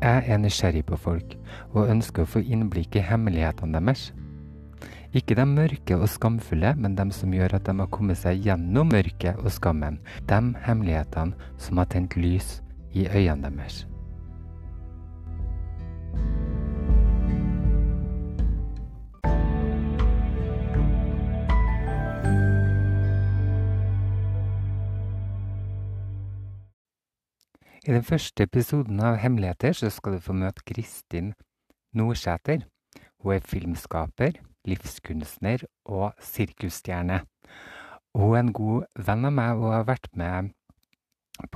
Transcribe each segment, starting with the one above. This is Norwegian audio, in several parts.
Jeg er nysgjerrig på folk, og ønsker å få innblikk i hemmelighetene deres. Ikke de mørke og skamfulle, men de som gjør at de har kommet seg gjennom mørket og skammen. De hemmelighetene som har tent lys i øynene deres. I den første episoden av Hemmeligheter så skal du få møte Kristin Nordsæter. Hun er filmskaper, livskunstner og sirkusstjerne. Hun er en god venn av meg og har vært med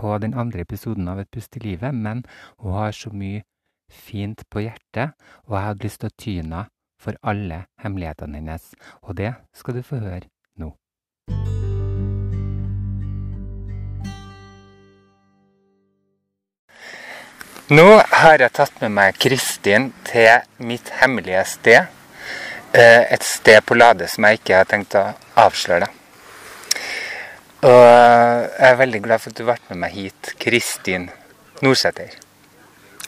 på den andre episoden av Et pust i livet, men hun har så mye fint på hjertet, og jeg hadde lyst til å tyne for alle hemmelighetene hennes. Og det skal du få høre nå. Har jeg tatt med meg Kristin til mitt hemmelige sted. Eh, Et sted på Lade som jeg ikke har tenkt å avsløre. Og jeg er veldig glad for at du vært med meg hit, Kristin Nordsæter.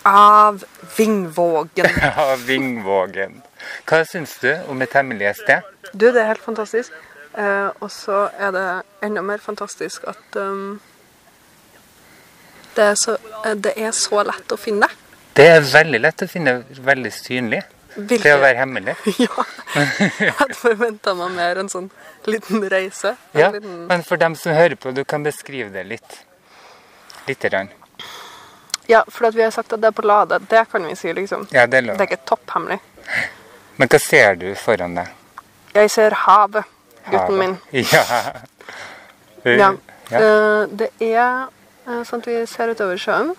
Av Vingvågen. Av Vingvågen. Hva syns du om et hemmelig sted? Du, det er helt fantastisk. Eh, og så er det enda mer fantastisk at um, det, er så, det er så lett å finne. Det er veldig lett å finne veldig synlig Hvilke- til å være hemmelig. ja. Jeg hadde forventa meg mer en sånn liten reise. En Ja, liten, men for dem som hører på, du kan beskrive det litt. Lite grann. ja, for vi har sagt at det er på Lade. Det kan vi si, liksom. Ja, det er lov. Det er ikke topphemmelig. Men hva ser du foran deg? Jeg ser havet, gutten min. Ja. Ja. Eh, det er sånn at vi ser utover sjøen,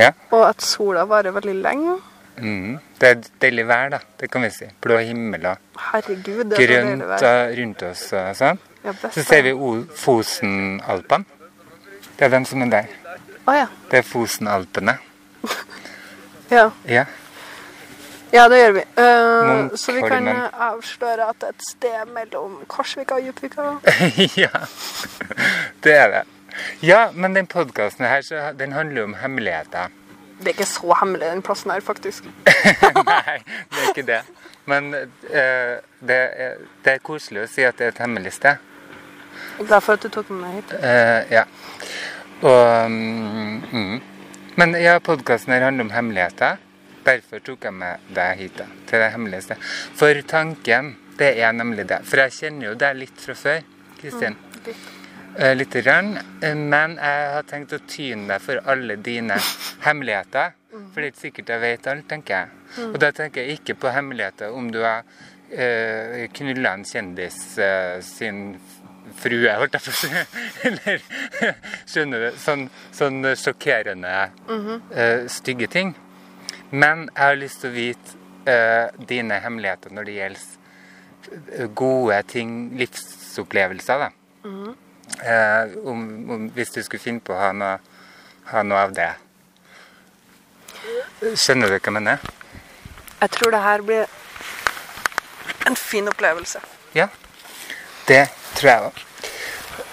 ja. og at sola varer veldig lenge. Mm. Det er deilig vær, da. Det kan vi si. Blå himmel og Herregud, det er så grønt vær. rundt oss og sånn. Ja, Så ser vi Fosenalpene. Det er dem som er der. Oh, ja. Det er Fosenalpene. ja. Ja. Ja, det gjør vi. Uh, så vi kan eh, avsløre at det er et sted mellom Korsvika og Djupvika. ja. Det er det. Ja, men den podkasten her, så den handler jo om hemmeligheter. Det er ikke så hemmelig, den plassen her, faktisk. Nei, det er ikke det. Men eh, det, er, det er koselig å si at det er et hemmelig sted. Jeg er glad for at du tok med meg hit. Eh, ja. Og mm, mm. Men ja, podkasten her handler om hemmeligheter. Derfor tok jeg med deg hit, da, til det hemmelige stedet. For tanken, det er nemlig det. For jeg kjenner jo deg litt fra før, Kristin. litt. Eh, Lite. Eh, Men jeg har tenkt å tyne deg for alle dine hemmeligheter. For det er ikke sikkert jeg vet alt, tenker jeg. Og da tenker jeg ikke på hemmeligheter om du har uh, knulla en kjendis eh, sin frue, holdt jeg på å si. Eller skjønner du? Sånn, sånn sjokkerende, eh, stygge ting. Men jeg har lyst til å vite eh, dine hemmeligheter når det gjelder eh, gode ting, livsopplevelser. da. Eh, om, om, hvis du skulle finne på å ha noe, ha noe av det. Skjønner du hva jeg mener? Jeg tror det her blir en fin opplevelse. Ja. Det tror jeg òg.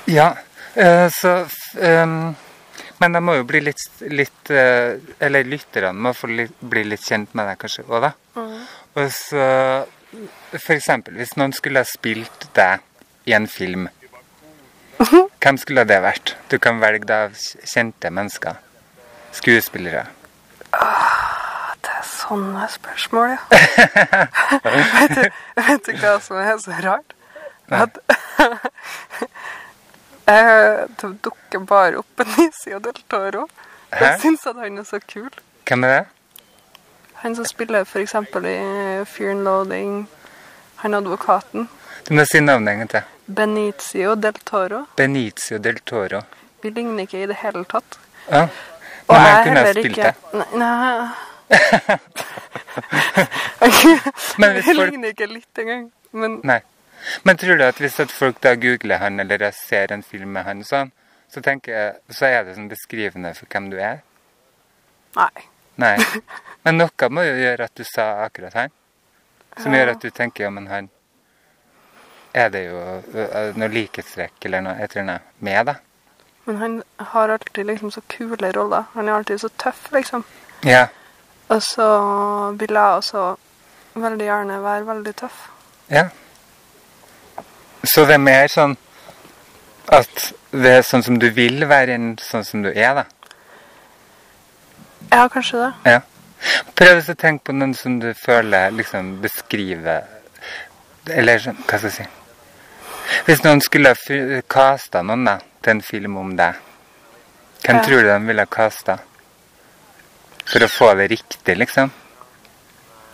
Ja, eh, så ehm, Men jeg må jo bli litt, litt eh, Eller lytterne må få litt, bli litt kjent med deg kanskje òg, da. Og så eksempel, hvis noen skulle ha spilt deg i en film, hvem skulle det vært? Du kan velge deg av kjente mennesker. Skuespillere. Det er sånne spørsmål, ja. vet, du, vet du hva som er så rart? At det dukker bare opp Benicio del Toro. Jeg syns at han er så kul. Hvem er det? Han som spiller f.eks. i Fear and Loading. Han advokaten. Du må si navnet en gang til. Benicio del Toro. Benicio del Toro. Vi ligner ikke i det hele tatt. Ja. Og Men jeg kunne heller spilt ikke det. Nei, nei. Vi folk- ligner ikke litt engang. Men Nei. Men tror du at hvis at folk da googler han, eller ser en film med han sånn, så tenker jeg, så er det sånn beskrivende for hvem du er? nei. Nei. Men noe må jo gjøre at du sa akkurat han. Som gjør at du tenker ja, men han Er det jo ø, noe likhetstrekk eller noe et eller er med, da? Men han har alltid liksom så kule roller. Han er alltid så tøff, liksom. Ja. Og så vil jeg også veldig gjerne være veldig tøff. Ja. Så det er mer sånn at det er sånn som du vil være, enn sånn som du er, da. Ja, kanskje det. Ja. Prøv å tenke på noen som du føler liksom beskriver Eller sånn, hva skal jeg si Hvis noen skulle kasta noen da, til en film om deg, hvem Ja. tror du de ville kasta? For å få det riktig, liksom?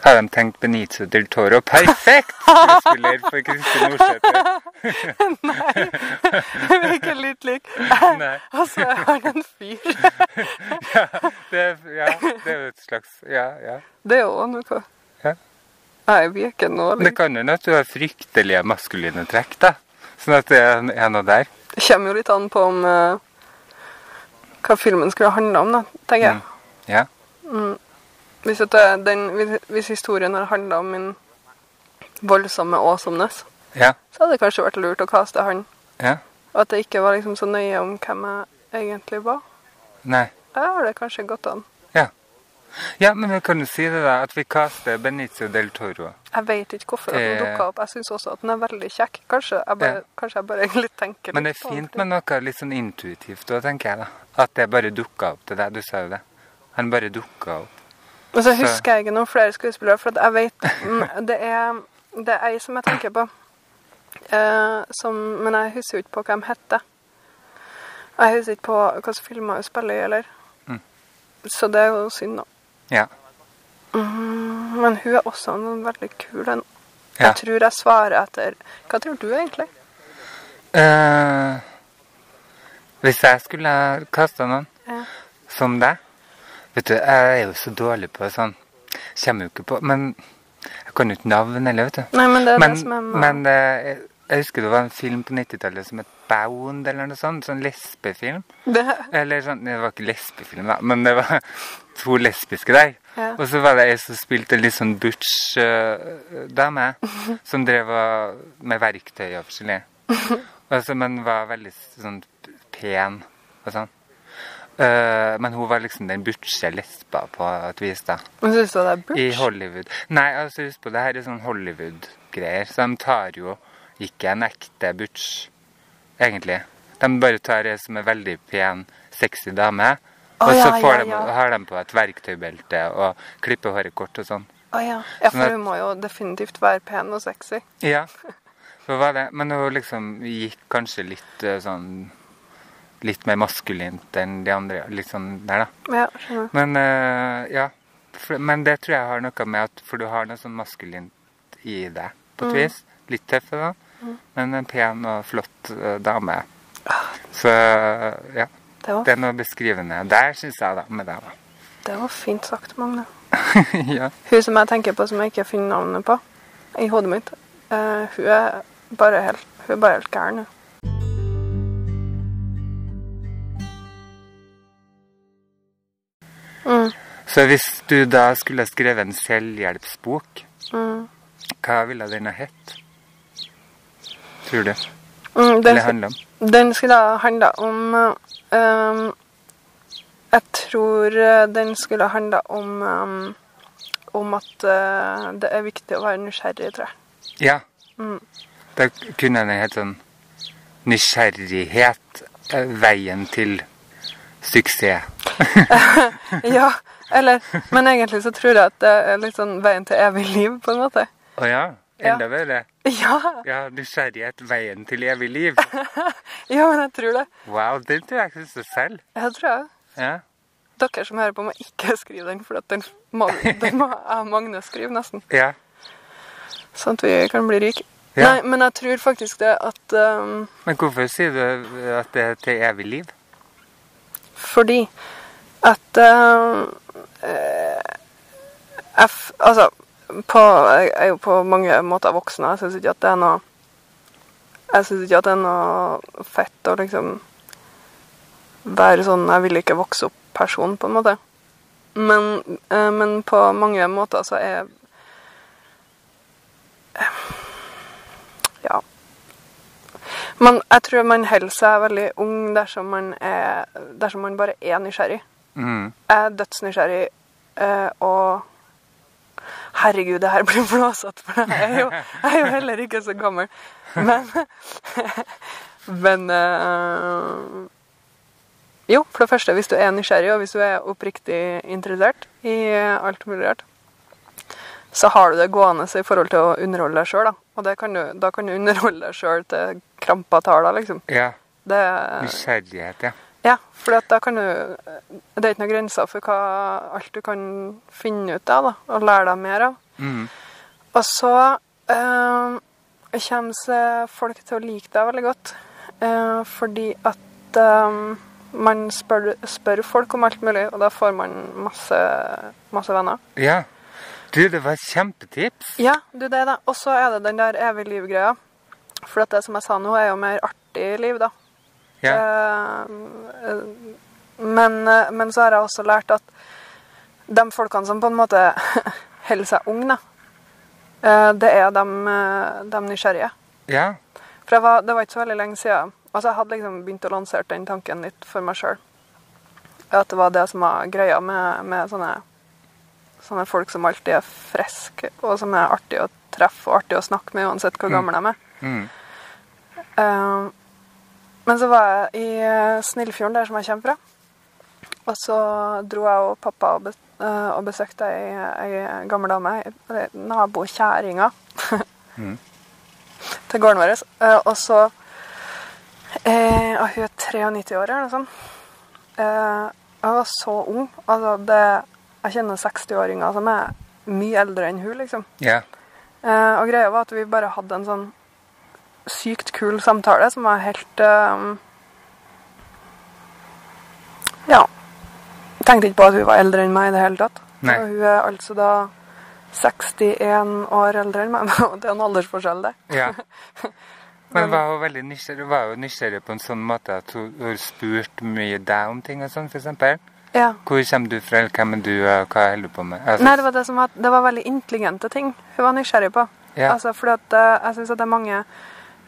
Har de tenkt Benicio del Toro? Perfekt skuespiller for Kristin Nordsæter! Vi er ikke litt lik. Nei. Og så er han en fyr. Ja, det, ja, det er jo et slags Ja, ja. Det er også noe. Nei, vi er ikke noe Det kan hende at du har fryktelige maskuline trekk, da. Sånn at det er noe der. Det kommer jo litt an på om uh, hva filmen skulle handle om, da, tenker jeg. Ja. Hvis, at den, hvis, hvis historien har handla om min voldsomme Åsomnes, Ja. så hadde det kanskje vært lurt å kaste han. Ja. Og at det ikke var liksom så nøye om hvem jeg egentlig var. Nei. Da har det kanskje gått an. Ja. Men vi kan jo si det, da. At vi kaster Benicio del Toro. Jeg vet ikke hvorfor den dukka opp. Jeg syns også at den er veldig kjekk. Kanskje jeg bare, Ja. kanskje jeg bare litt tenker Men det er fint med noe litt sånn intuitivt òg, tenker jeg, da. At det bare dukka opp til deg. Du sa jo det. Han bare dukka opp. Og så husker jeg ikke noen flere skuespillere, for jeg vet mm, Det er, det er ei som jeg tenker på. Eh, som, men jeg husker jo ikke på hva de heter. Jeg husker ikke på hvilke filmer hun spiller i, eller. Mm. Så det er jo synd, da. Ja. Mm, men hun er også en veldig kul en. Ja. Jeg tror jeg svarer etter Hva tror du egentlig? Uh, hvis jeg skulle kasta noen Ja. som deg Vet du, jeg er jo så dårlig på sånn Kommer jo ikke på Men jeg kan jo ikke navn heller, vet du. Nei, men det er Men, det som er med men eh, jeg- jeg husker det var en film på 90-tallet som het Bound, eller noe sånt. Sånn lesbefilm. det, Eller sånn, det var ikke lesbefilm, da, men det var to lesbiske der. Ja. Og så var det ei som spilte en litt sånn butch-dame, som drev med verktøy og forskjellig. Altså, men var veldig sånn pen og sånn. Uh, men hun var liksom den butche lesba på et vis, da. Men syns du det er I? Hollywood. Nei, altså husk på det her er sånn Hollywood-greier. Så de tar jo ikke en ekte butch, egentlig. De bare tar ei som er veldig pen, sexy dame. Å, og så ja, får ja, de, ja. har de på et verktøybelte og klipper håret kort og sånn. Oh, ja. ja, Sånn for at- hun må jo definitivt være pen og sexy. Ja, så var det. Men hun liksom gikk kanskje litt eh, sånn Litt mer maskulint enn de andre. Litt sånn der, da. Ja. Men uh, ja. For, men det tror jeg har noe med at For du har noe sånn maskulint i deg, på et vis. Litt tøffe, da. Men en pen og flott uh, dame. Så ja. Det var, er noe beskrivende der, syns jeg, da, med deg. da. det var fint sagt, Magne. ja. Hun som jeg tenker på som jeg ikke finner navnet på i hodet mitt, uh, hun er bare helt, hun er bare helt gæren. Mm, Så hvis du da skulle skrevet en selvhjelpsbok, mm. hva ville den ha hett? Tror du? Mm, den, Eller handla om? den skulle ha handla om eh, um, Jeg tror eh, den skulle handla om um, om at uh, det er viktig å være nysgjerrig, tror jeg. Ja. Mm. Da kunne den hett sånn Nysgjerrighet. eh, Veien til suksess. Ja, eller Men egentlig så tror jeg at det er litt sånn veien til evig liv, på en måte. Å ja. Ja. Enda bedre. Ja, Ja, ja nysgjerrighet. Veien til evig liv. ja men jeg tror det. Wow, den tror jeg ikke så selv. Jeg tror jeg. Ja. Dere som hører på, må ikke skrive den, for den den må jeg Magne skrive, nesten. ja. Sånn at vi kan bli rike. Ja. Nei, men jeg tror faktisk det at um, Men hvorfor sier du at det er til evig liv? Fordi at uh, eh, f- Altså, på, jeg er jo på mange måter voksen. og Jeg syns ikke at det er noe Jeg syns ikke at det er noe fett å liksom være sånn Jeg vil ikke vokse opp-person, på en måte. Men, eh, men på mange måter så er Ja. Men jeg tror man holder seg veldig ung dersom man, er, dersom man bare er nysgjerrig. Mm. Jeg er dødsnysgjerrig Eh, og Herregud, det her blir blåsete, for jeg er, jo, jeg er jo heller ikke så gammel. Men Men øh, Jo, for det første, hvis du er nysgjerrig, og hvis du er oppriktig interessert i alt mulig rart, så har du det gående i forhold til å underholde deg sjøl. Da. Og det kan du, da kan du underholde deg sjøl til krampa tar deg, liksom. Ja. Nysgjerrighet, ja. Ja, for da kan du Det er ikke noen grenser for hva, alt du kan finne ut av da, og lære deg mer av. Mm. Og så eh, kommer folk til å like deg veldig godt. Eh, fordi at eh, man spør, spør folk om alt mulig, og da får man masse, masse venner. Ja. Du, det var et kjempetips. Ja, du det da. Og så er det den der evig liv-greia. For det som jeg sa nå, er jo mer artig liv, da. Ja. Eh, men, eh, men så har jeg også lært at de folkene som på en måte holder seg unge, eh, det er de, de nysgjerrige. Ja. For var, det var ikke så veldig lenge siden Altså, jeg hadde liksom begynt å lansere den tanken litt for meg sjøl. At det var det som var greia med, med sånne, sånne folk som alltid er friske, og som er artig å treffe og artig å snakke med uansett hvor Mm. gamle de er. Mm. Eh, men så var jeg i eh, Snillfjorden, der som jeg kommer fra. Og så dro jeg og pappa og, eh, besøkte ei, ei gammel dame, nabokjerringa, Mm. til gården vår. Eh, og så eh, og Hun er 93 år, eller noe sånt. Eh, jeg var så ung. Altså, det, jeg kjenner 60-åringer som er mye eldre enn hun, liksom. Yeah. Eh, og greia var at vi bare hadde en sånn sykt kul samtale som var helt eh, Ja. Tenkte ikke på at hun var eldre enn meg i det hele tatt. Nei. Og hun er altså da 61 år eldre enn meg. Det er en aldersforskjell, det. ja. Men var hun veldig nysgjerrig, var hun nysgjerrig på en sånn måte at hun, hun spurte mye deg om ting og sånn, eksempel? Ja. Hvor kommer du fra, hvem er du, og hva holder du på med? Altså, Nei, det var det som var, det var veldig intelligente ting hun var nysgjerrig på. Ja. Altså, fordi at eh, jeg syns at det er mange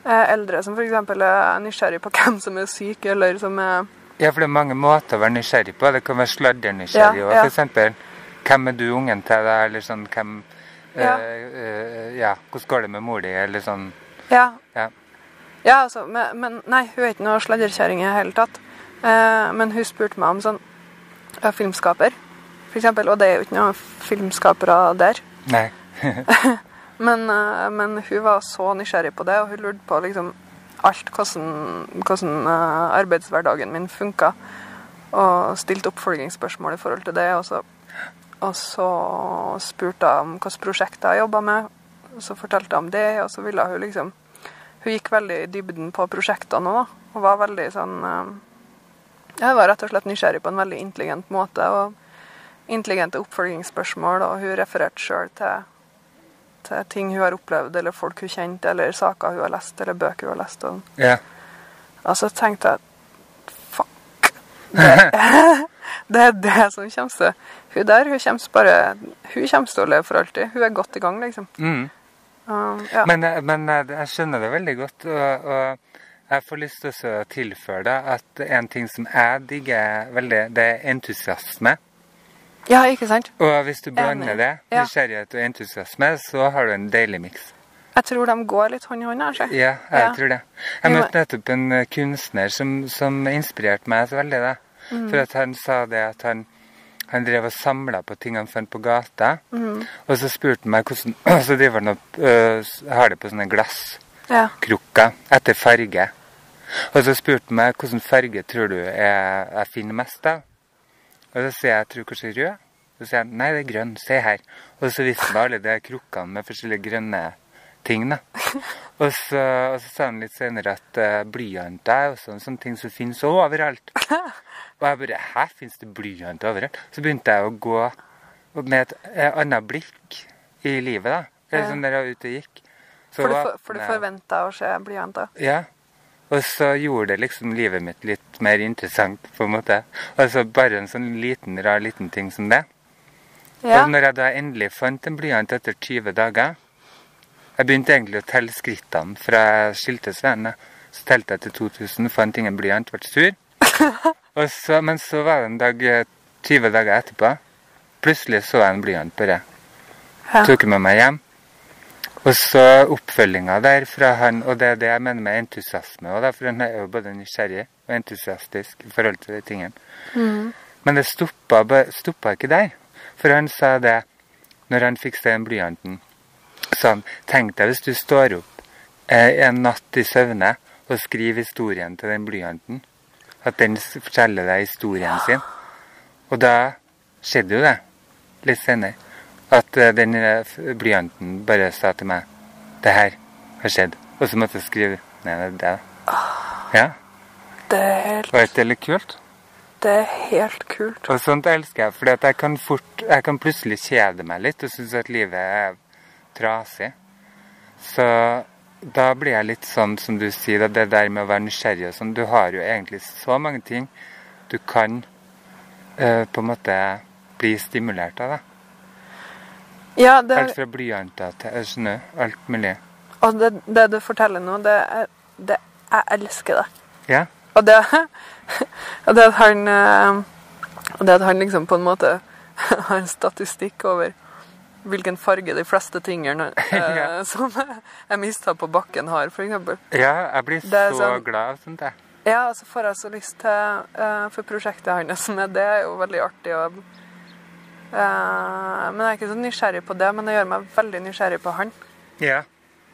eldre som f.eks. er nysgjerrig på hvem som er syk, eller som er Ja, for det er mange måter å være nysgjerrig på. Det kan være sladdernysgjerrig Ja, òg, ja. for eksempel. Hvem er du ungen til, da? Eller sånn hvem Ja. eh, eh, ja. Hvordan går det med mor di? Eller sånn. Ja. Ja. Ja, altså, men, men nei, hun er ikke noe sladrekjerring i det hele tatt. Eh, men hun spurte meg om sånn ja, filmskaper, for eksempel. Og det er jo ikke noen filmskapere der. Nei. Men, eh, men hun var så nysgjerrig på det, og hun lurte på liksom alt, hvordan, hvordan eh, arbeidshverdagen min funka. Og stilte oppfølgingsspørsmål i forhold til det. Og så, og så spurte hun om hvilke prosjekter jeg jobba med. Og så fortalte hun om det, og så ville hun liksom Hun gikk veldig i dybden på prosjektene òg. Og var veldig sånn eh, Jeg var rett og slett nysgjerrig på en veldig intelligent måte. Og intelligente oppfølgingsspørsmål, og hun refererte sjøl til til ting hun har opplevd, eller folk hun kjente, eller saker hun har lest, eller bøker hun har lest. Og, Ja. og så tenkte jeg fuck. Det, det er det som kommer til Hun der hun kommer bare Hun kommer til å leve for alltid. Hun er godt i gang, liksom. Mm. Uh, ja. Men, eh, men eh, jeg skjønner det veldig godt. Og, og jeg får lyst til å tilføre deg at en ting som jeg digger veldig, det er entusiasme. Ja, ikke sant? Og hvis du blander Enig. det, nysgjerrighet og entusiasme, så har du en deilig miks. Jeg tror de går litt hånd i hånd, Altså. Ja, jeg Ja. tror det. Jeg møtte nettopp en eh, kunstner som, som inspirerte meg så veldig. da. Mm. For at han sa det at han, han drev og samla på ting han fant på gata. Mm. Og så spurte han meg hvordan Og så driver han og øh, har det på sånne glasskrukker Ja. etter farge. Og så spurte han meg hvilken farge tror du jeg, jeg finner mest av. Og så sier jeg jeg tror kanskje rød. Så sier han nei, det er grønn. Se her. Og så viste han alle de krukkene med forskjellige grønne ting. da. Og så, og så sa han litt senere at uh, blyanter er også en sånn ting som finnes overalt. Og jeg bare Her finnes det blyant overalt? Så begynte jeg å gå med et uh, annet blikk i livet, da. Det er sånn der jeg var ute og gikk. Så For du, for, for du forventa å se blyanter? Ja. Og så gjorde det liksom livet mitt litt mer interessant, på en måte. Altså bare en sånn liten, rar liten ting som det. Ja. Og når jeg da endelig fant en blyant etter 20 dager Jeg begynte egentlig å telle skrittene fra jeg skilte ved. Så telte jeg til 2000, fant ingen blyant, ble sur. Så, men så var det en dag, eh, 20 dager etterpå, Plutselig så jeg en blyant bare. Ja. Tok med meg hjem. Og så oppfølginga der fra han, og det er det jeg mener med entusiasme da, for han er jo både nysgjerrig og entusiastisk i forhold til de tingene. Mm. Men det stoppa, stoppa ikke der. For han sa det når han fikk se den blyanten. Sånn, tenk deg hvis du står opp eh, en natt i søvne og skriver historien til den blyanten. At den forteller deg historien sin. Og da skjedde jo det, litt senere, at eh, den eh, blyanten bare sa til meg Det her har skjedd. Og så måtte jeg skrive ned det. Ja, Det er helt, var ikke det litt kult? det er helt kult. Og sånt elsker jeg, for jeg kan fort, jeg kan plutselig kjede meg litt og synes at livet er trasig. Så da blir jeg litt sånn som du sier, da, det der med å være nysgjerrig og sånn. Du har jo egentlig så mange ting du kan eh, på en måte bli stimulert av. da. Ja, det, Alt fra blyanter til snø. alt mulig. og det, det du forteller nå, det er det, Jeg elsker det. Ja, Og det, og det at han eh, Og det at han liksom på en måte har en statistikk over hvilken farge de fleste tingene eh, Ja. som jeg mista på bakken, har, f.eks. ja jeg blir så sånn- glad av sånt, jeg. Ja, så får jeg så lyst til eh, For prosjektet hans med det er jo veldig artig. Og, men jeg er ikke så nysgjerrig på det, men det gjør meg veldig nysgjerrig på han. Ja.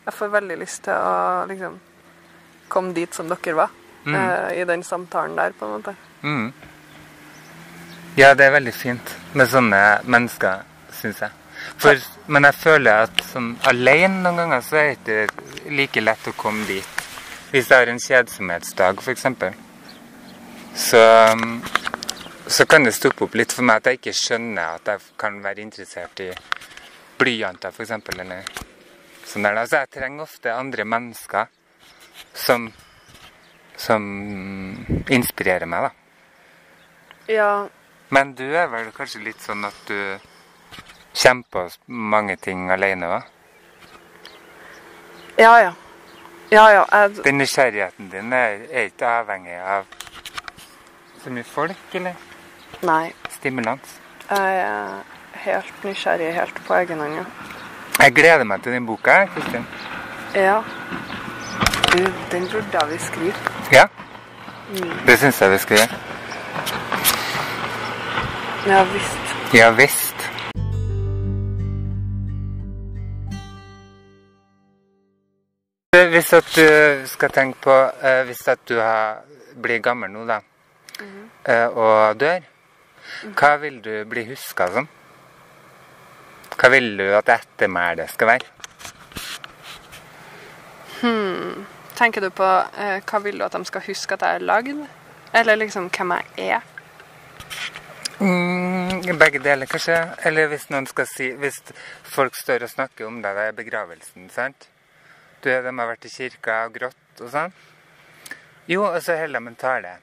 Jeg får veldig lyst til å liksom komme dit som dere var. Mm. eh, I den samtalen der, på en måte. Mm. Ja, det er veldig fint med sånne mennesker, syns jeg. For, men jeg føler at sånn, alene noen ganger så er det ikke like lett å komme dit. Hvis jeg har en kjedsomhetsdag, f.eks., så, um, så kan det stoppe opp litt for meg at jeg ikke skjønner at jeg kan være interessert i blyanter, f.eks. Eller sånn der. Altså, jeg trenger ofte andre mennesker som, som inspirerer meg, da. Ja, Men du er vel kanskje litt sånn at du kjemper mange ting alene òg? ja. ja. Ja, ja. Jeg, Den nysgjerrigheten din er, er ikke avhengig av så mye folk, eller nei. stimulans? Jeg er helt nysgjerrig helt på egen hånd, ja. Jeg gleder meg til den boka, Kristin. Ja. Du, den burde vi skrive. Ja? Det syns jeg vi skal gjøre. Ja visst. Ja visst. Hvis at du skal tenke på eh, Hvis at du blir gammel nå, da, eh, og dør, hva vil du bli huska som? Hva vil du at ettermælet skal være? Tenker du på eh, hva vil du at de skal huske at jeg er lagd? Eller liksom hvem jeg er? Mm, begge deler, kanskje. Eller hvis noen skal si Hvis folk står og snakker om deg ved begravelsen, sant? Du, de har vært i kirka og grått og sånn. Jo, og så holder de en tale.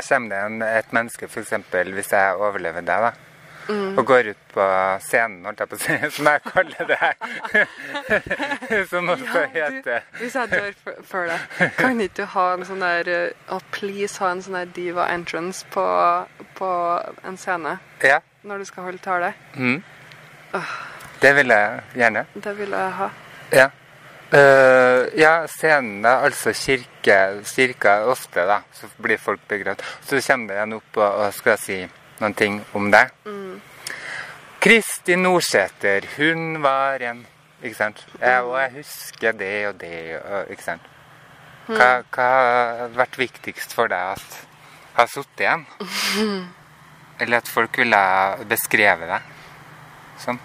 Kommer det en, et menneske, f.eks. hvis jeg overlever deg, da, og går ut på scenen, holdt jeg på å si, som jeg kaller det her, som også heter hvis jeg dør før deg, kan ikke du ha en sånn der oh, Please ha en sånn der diva entrance på, på en scene Ja. når du skal holde tale? Mm. Det vil jeg gjerne. Det vil jeg ha. Ja. Eh, ja, scenen, da, altså kirke, kirka ofte, da, så blir folk begravd. Så kommer det en opp og, og skal si noen ting om deg. Kristi Nordsæter, hun var en Ikke sant? Jeg, og jeg husker det og det, og, ikke sant? Hva, hva har vært viktigst for deg at har sittet igjen? Eller at folk ville beskrevet deg sånn?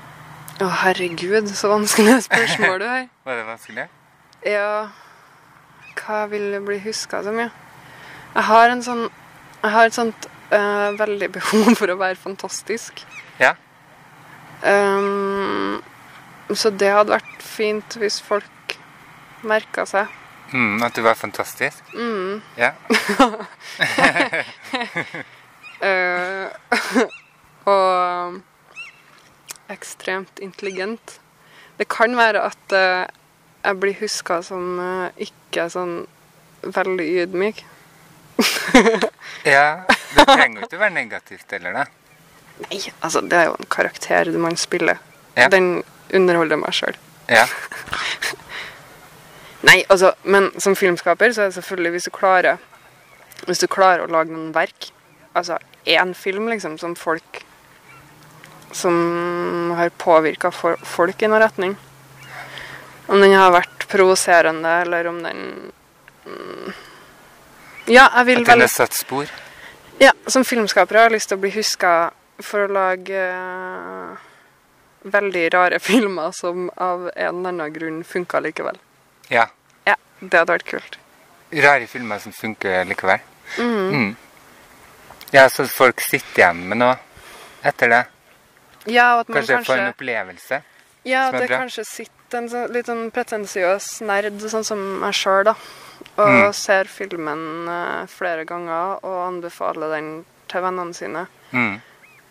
Å, herregud, så vanskelig spørsmål du har. Var det vanskelig? Ja Hva vil jeg bli huska som, ja? Jeg har en sånn Jeg har et sånt uh, veldig behov for å være fantastisk. Ja. Um, så det hadde vært fint hvis folk merka seg. Mm, at du var fantastisk? Mm. Ja. uh, og ekstremt intelligent. Det kan være at eh, jeg blir huska som eh, ikke sånn veldig ydmyk. Ja, det trenger jo ikke å være negativt heller, da. Nei, altså, det er jo en karakter man spiller. Ja. Den underholder meg sjøl. Ja. Nei, altså, men som filmskaper så er det selvfølgelig hvis du klarer Hvis du klarer å lage noen verk, altså én film liksom, som folk Som har påvirka folk i noen retning. Om den har vært provoserende, eller om den mm, Ja, jeg vil At den har satt spor. Ja, som filmskaper har jeg lyst til å bli huska for å lage eh, veldig rare filmer som av en eller annen grunn funka likevel. Ja. Ja, det hadde vært kult. Rare filmer som funker likevel. Mm. Ja, så folk sitter igjen med noe etter det. Ja, Kanskje, kanskje, får en opplevelse. ja, som er det kanskje sitter en sånn, litt sånn pretensiøs nerd, sånn som meg sjøl, da. Og Mm. ser filmen eh, flere ganger og anbefaler den til vennene sine. Mm.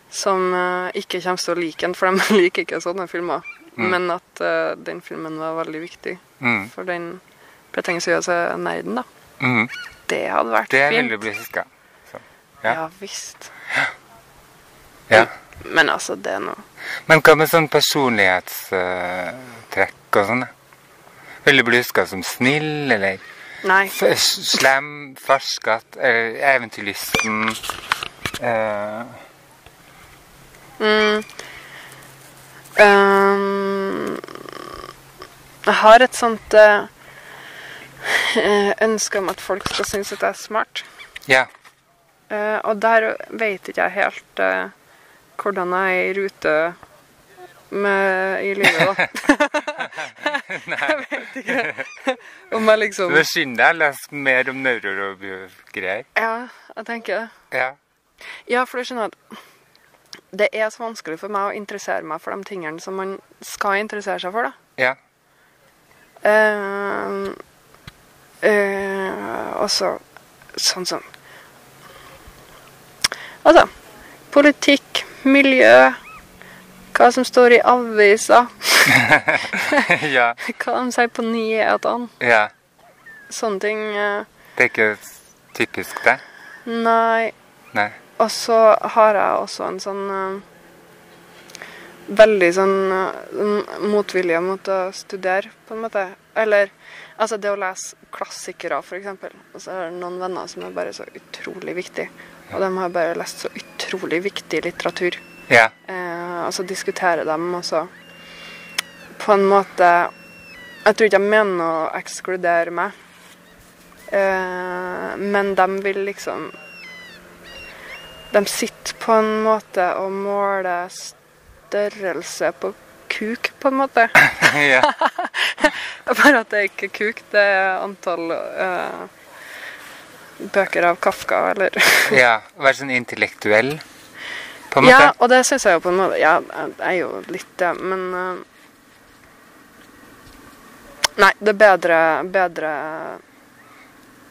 Som eh, ikke kommer til å like den, for de liker ikke sånne filmer. Mm. Men at uh, den filmen var veldig viktig Mm. for den pretensiøse nerden, da. Mm. Det hadde vært Det fint. du bli huska. Ja. ja. visst. Ja. Men altså, det er noe Men hva med sånn personlighetstrekk og sånn? Vil du bli huska som snill, eller Nei. slem, farskatt, eventyrlysten? uh... Mm. um. jeg har et sånt eh, ønske om at folk skal synes at jeg er smart. ja. Uh, og der vet ikke jeg helt eh, hvordan jeg er i rute med, i livet, da. jeg vet ikke om jeg liksom Det skynder deg å lese mer om neurogreier. Ja, jeg tenker det. Ja. Ja, for du skjønner at det er så vanskelig for meg å interessere meg for de tingene som man skal interessere seg for, da. Ja. Eh, uh, og så sånn som Altså politikk, miljø, hva som står i aviser, ja. hva de sier på nyhetene. Ja. Sånne ting. eh, Det er ikke typisk det? nei. Nei. Og så har jeg også en sånn eh, Veldig sånn eh, motvilje mot å studere, på en måte. Eller altså det å lese klassikere, f.eks. Og så er det noen venner som er bare så utrolig viktig. Og de har bare lest så utrolig viktig litteratur. Ja. Eh, og så diskuterer de, og så på en måte Jeg tror ikke jeg mener å ekskludere meg, eh, men de vil liksom De sitter på en måte og måler størrelse på kuk, på en måte. ja. Bare at det er ikke kuk, det er antall eh, bøker av Kafka, eller ja. Være sånn intellektuell, på en måte. Ja, og det syns jeg jo på en måte Ja, jeg er jo litt det, men eh, Nei, det er bedre Bedre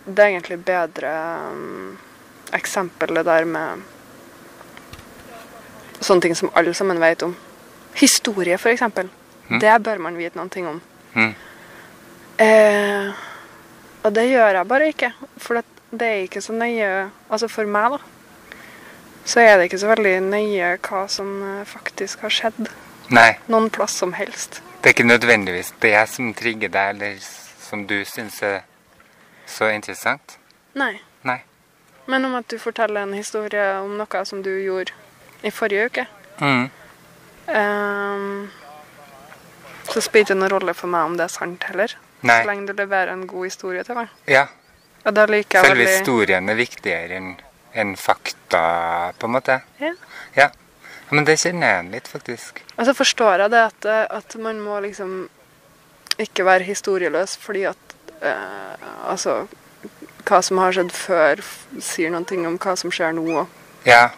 Det er egentlig bedre um, eksempel det der med sånne ting som alle sammen vet om. Historie, eksempel. Mm. Det bør man vite noen ting om. Mm. Eh, og det gjør jeg bare ikke. For det, det er ikke så nøye Altså for meg, da. Så er det ikke så veldig nøye hva som eh, faktisk har skjedd. Nei. Noen plass som helst. Det er ikke nødvendigvis det som trigger deg, eller som du syns er så interessant. Nei. Nei. Men om at du forteller en historie om noe som du gjorde i forrige uke, Mm. Um, så spiller det ingen rolle for meg om det er sant heller. Nei. Så lenge du leverer en god historie til meg. Ja. Selve historien er viktigere enn en fakta, på en måte. Ja. Ja. Men det kjenner jeg igjen litt, faktisk. Og så forstår jeg det at, eh, at man må liksom ikke være historieløs fordi at eh, Altså hva som har skjedd før, sier noen ting om hva som skjer nå. Ja.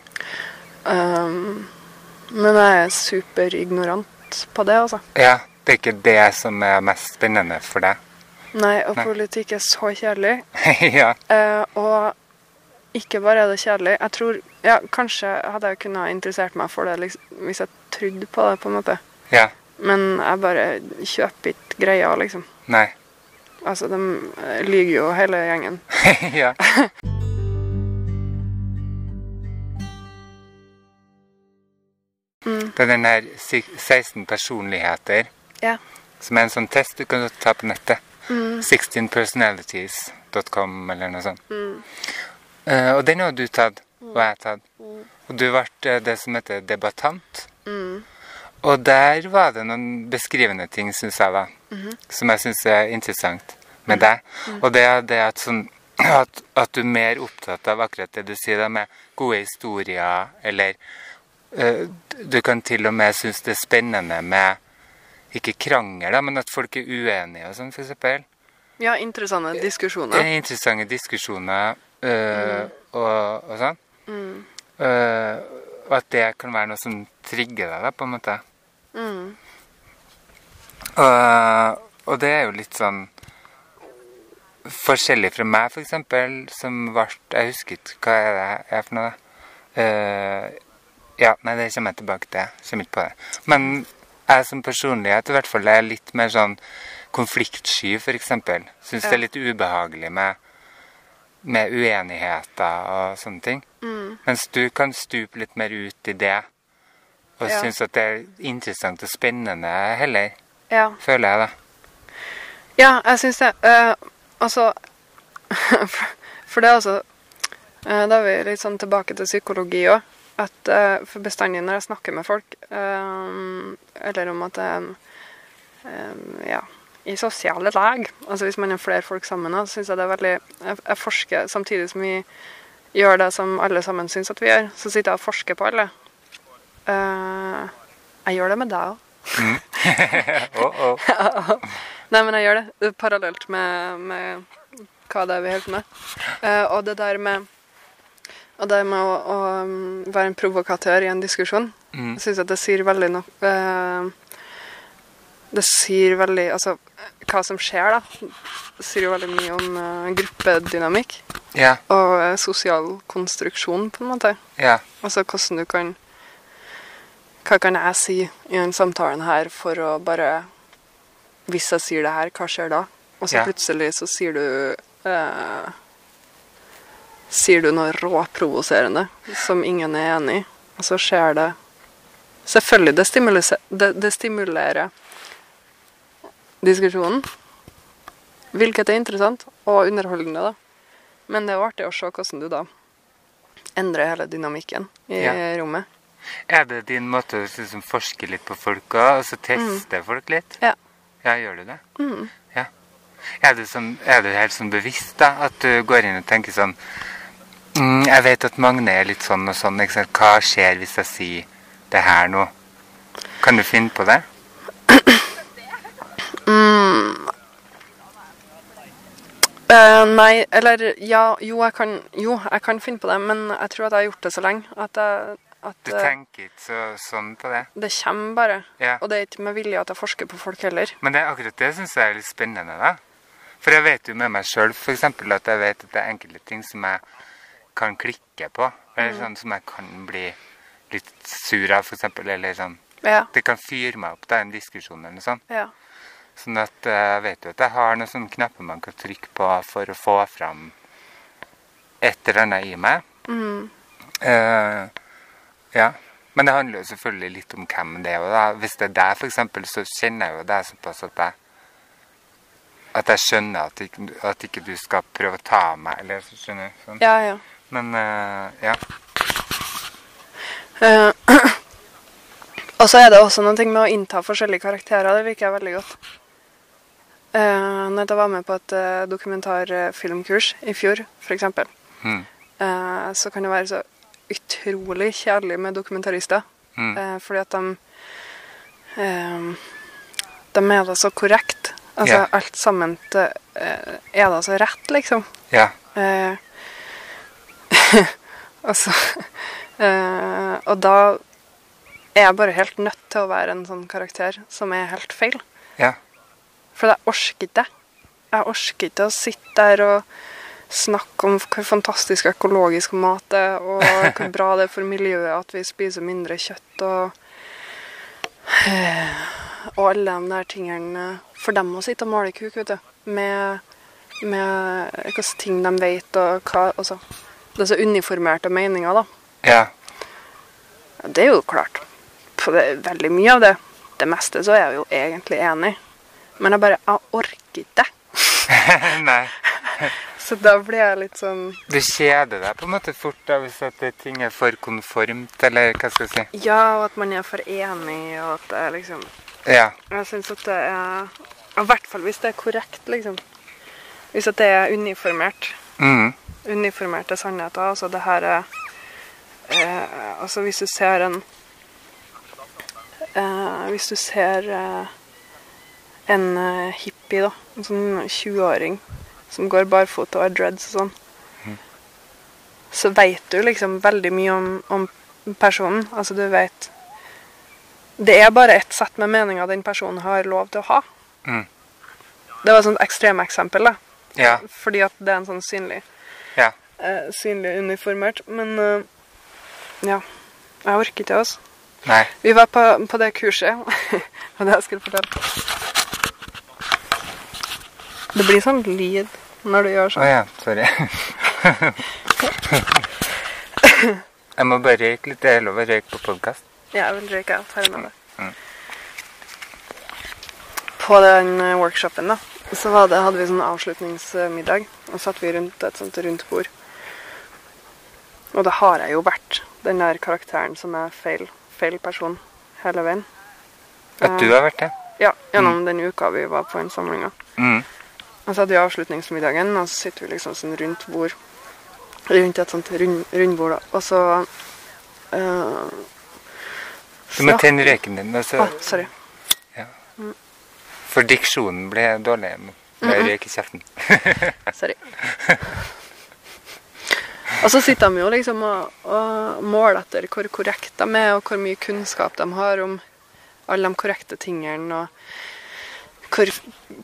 Um, men jeg er superignorant på det, altså. ja. Det er ikke det som er mest spennende for deg. Nei, og Nei. politikk er så kjedelig. ja. Eh, og ikke bare er det kjedelig. Jeg tror Ja, kanskje hadde jeg kunnet interessert meg for det liksom, hvis jeg trodde på det, på en måte. Ja. Men jeg bare kjøper ikke greia, liksom. Nei. Altså, de eh, lyver jo hele gjengen. ja. Det er den her 16 personligheter, Ja. som er en sånn test du kan ta på nettet. 16personalities.com eller noe sånt. Eh, og den har du tatt, og jeg har tatt. Og du ble eh, det som heter debattant. Og der var det noen beskrivende ting, syns jeg, da, som jeg syns er interessant med deg. Og det er det at, sånn, at, at du er mer opptatt av akkurat det du sier, da, med gode historier, eller uh, Du kan til og med synes det er spennende med ikke krangel, da, men at folk er uenige og sånn, eksempel. ja, interessante Det diskusjoner. er interessante diskusjoner øh, og, og sånn. Mm. Uh, og at det kan være noe som trigger deg, da, på en måte. Mm. Og, og det er jo litt sånn forskjellig fra meg, eksempel, som ble Jeg husker ikke hva er det er for noe. da? Eh, ja, nei, det kommer jeg tilbake til. Jeg kommer ikke på det. Men jeg som personlighet i hvert fall er litt mer sånn konfliktsky, for eksempel. ja. det er litt ubehagelig med, med uenigheter og sånne ting. Mm. Mens du kan stupe litt mer ut i det. Og Ja. synes at det er interessant og spennende heller, Ja. føler jeg, da. Ja, jeg syns det. Uh, altså for, for det er altså uh, Da er vi litt sånn tilbake til psykologi òg. At eh, for bestandig når jeg snakker med folk, eh, eller om at eh, eh, Ja, i sosiale lag, altså hvis man er flere folk sammen, så syns jeg det er veldig jeg, jeg forsker samtidig som vi gjør det som alle sammen syns at vi gjør, så sitter jeg og forsker på alle. Jeg gjør det med deg òg. Åh. Nei, men jeg gjør det. parallelt med, med hva det er vi holder på med. Og det der med og det med å, å um, være en provokatør i en diskusjon, Mm. jeg syns at det sier veldig noe eh, Det sier veldig Altså, hva som skjer, da. Det sier jo veldig mye om eh, gruppedynamikk Ja, og eh, sosial konstruksjon, på en måte. ja, Altså hvordan du kan Hva kan jeg si i den samtalen her for å bare Hvis jeg sier det her, hva skjer da? Og så yeah. plutselig så sier du eh, Sier du noe råprovoserende som ingen er enig i, og så skjer det Selvfølgelig, det stimulerer, det, det stimulerer diskusjonen. Hvilket er interessant og underholdende, da. Men det er jo artig å se hvordan du da endrer hele dynamikken i Ja. rommet. Er det din måte å liksom forske litt på folk òg, og så teste folk litt? Ja. Ja, gjør du det? Mm. Ja. Du, er du helt sånn bevisst, da? At du går inn og tenker sånn mm, Jeg vet at Magne er litt sånn og sånn. Hva skjer hvis jeg sier det her nå? Kan du finne på det? Eh, nei, eller ja, jo jeg, kan, jo, jeg kan finne på det, men jeg tror at jeg har gjort det så lenge at, jeg, at Du tenker ikke så, sånn på det? det kommer bare. Ja. Og det er ikke med vilje at jeg forsker på folk heller. Men det, akkurat det syns jeg er litt spennende, da. For jeg vet jo med meg sjøl f.eks. at jeg vet at det er enkelte ting som jeg kan klikke på. Eller sånn som jeg kan bli litt sur av, f.eks. Eller sånn Ja. Det kan fyre meg opp, Det er en diskusjon eller noe sånt. ja. Sånn at eh, jeg vet jo at jeg har noen sånne knapper man kan trykke på for å få fram et eller annet i meg. Mm. Uh, ja. Men det handler jo selvfølgelig litt om hvem det er. Da, hvis det er deg, f.eks., så kjenner jeg jo deg såpass at jeg at jeg skjønner at ikke, at ikke du skal prøve å ta meg, eller så skjønner du? Sånn. Ja, ja. Men eh, ja. Uh, og så er det også noen ting med å innta forskjellige karakterer. Det liker jeg veldig godt. Uh, når jeg var med på et uh, dokumentarfilmkurs i fjor, f.eks., Mm. uh, så kan det være så utrolig kjedelig med dokumentarister. Mm. Uh, fordi at de De er da så korrekt. Altså yeah. alt sammen til, er da så rett, liksom. Ja. Eh, og så uh, Og da er jeg bare helt nødt til å være en sånn karakter som er helt feil. Ja. For jeg orker ikke det. Jeg orker ikke å sitte der og snakke om hvor fantastisk økologisk mat er, og hvor bra det er for miljøet at vi spiser mindre kjøtt og Og alle de der tingene For dem å sitte og male kuk, vet du. Med, med hvilke ting de vet, og hva altså, Det er så uniformerte meninger, da. Ja. Det er jo klart. For det, er veldig mye av det. Det meste så er jeg jo egentlig enig. Men jeg bare Jeg orker ikke. Nei. Så da blir jeg litt sånn Du kjeder deg på en måte fort da hvis at ting er for konformt, eller hva skal jeg si. Ja, og at man er for enig, og at det er liksom Ja. Jeg syns at det er I hvert fall hvis det er korrekt, liksom. Hvis at det er uniformert. Mm. Uniformerte sannheter. Altså det her er eh, Altså hvis du ser en eh, Hvis du ser eh, en eh, hippie, da. En sånn 20-åring som går barfota og har dreads og sånn. Så veit du liksom veldig mye om, om personen. Altså du veit Det er bare ett sett med meninger den personen har lov til å ha. Mm. Det var et sånt ekstremeksempel. Ja. Fordi at det er en sånn synlig. Eh, synlig uniformert. Men eh, ja. Jeg orker ikke, altså. Nei. Vi var på, på det kurset, og det jeg skulle fortelle. Det blir sånn lyd når du gjør Å sånn. ja. Sorry. jeg må bare røyke litt. Det er lov å røyke på podkast. Ja, jeg vil røyke. Jeg tar med det. Mm. På den eh, workshopen da, så var det, hadde vi sånn avslutningsmiddag. Og satt vi rundt et sånt rundt bord. Og det har jeg jo vært den der karakteren som er feil, feil person hele veien. At du har vært det? Ja, gjennom den uka vi var på den samlinga. Mm. Og så hadde vi avslutningsmiddagen, og så sitter vi liksom sånn rundt bord. Rundt et sånt rund, rundbord, da. Og så eh, Du må tenne røyken din. Altså, ah, sorry. for diksjonen ble dårlig jeg røyker i kjeften. Sorry. Og så sitter de jo liksom og, og måler etter hvor korrekt de er, og hvor mye kunnskap de har om alle de korrekte tingene, og hvor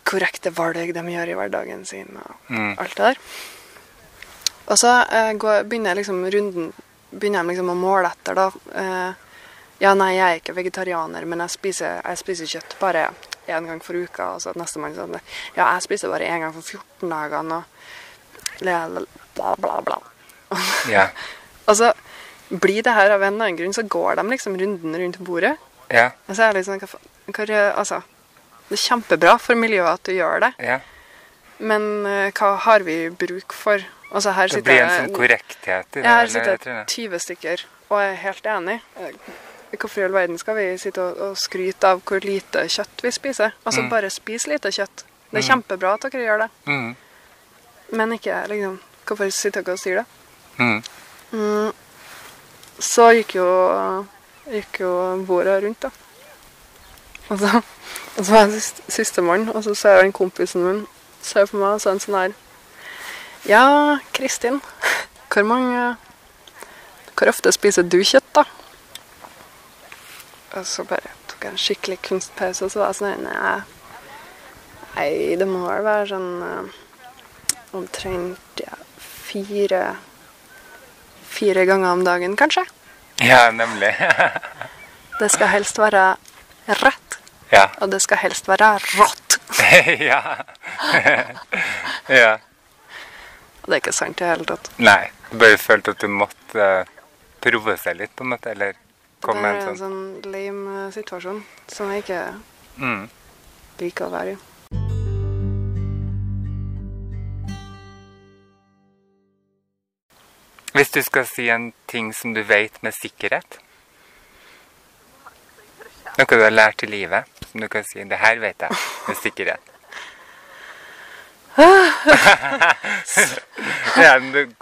korrekte valg de gjør i hverdagen sin, og Mm. alt det der. Og så eh, går, begynner liksom runden begynner de liksom å måle etter, da. Eh, ja, nei, jeg er ikke vegetarianer, men jeg spiser, jeg spiser kjøtt bare én gang for uka. Og så nestemann sånn Ja, jeg spiser bare én gang for 14 dager, og bla, bla, bla, bla. Ja. Og så blir det her av en eller annen grunn, så går de liksom runden rundt bordet. Ja. Og så er det sånn hva hva, Altså, det er kjempebra for miljøet at du gjør det, ja. men uh, hva har vi bruk for? Altså, her Det blir en jeg- sånn korrekthet i det. Her sitter jeg det. 20 stykker og er helt enig. Eh, Hvorfor i all verden skal vi sitte og, og skryte av hvor lite kjøtt vi spiser? Altså, Mm. bare spis lite kjøtt. Det er Mm. kjempebra at dere gjør det, Mm. men ikke liksom Hvorfor sitter dere og sier det? Mm. Mm. Så gikk jo, gikk jo bordet rundt, da. Og så, og så var jeg sist, sistemann, og så ser den kompisen min ser på meg og så sånn her Ja, Kristin, hvor mange Hvor ofte spiser du kjøtt, da? Og så bare tok jeg en skikkelig kunstpause, og så var jeg sånn Nei, nei det må vel være sånn eh, omtrent ja, fire Fire ganger om dagen, kanskje. Ja, nemlig. Det skal helst være rett, ja. og det skal helst være rått. ja. ja. Og det er ikke sant i det hele tatt. Nei. Du bare følte at du måtte prove seg litt, på en måte? Eller komme med en sånn Det er en sånn sånn lame eh, situasjon som jeg ikke mm. liker å være i. Hvis du skal si en ting som du vet med sikkerhet Noe du har lært i livet, som du kan si 'Det her vet jeg med sikkerhet'. er du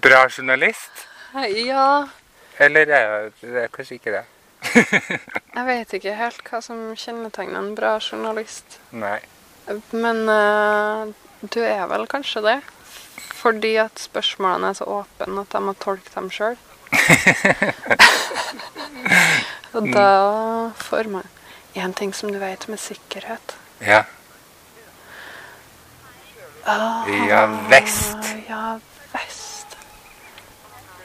bra journalist? Ja, Eller er er kanskje ikke det? jeg vet ikke helt hva som kjennetegner en bra journalist. Nei. Men uh, du er vel kanskje det? Fordi at spørsmålene er så åpne at jeg må tolke dem sjøl. Og da får man én ting som du vet med sikkerhet. Ja. Ah, Ja visst. Ja visst.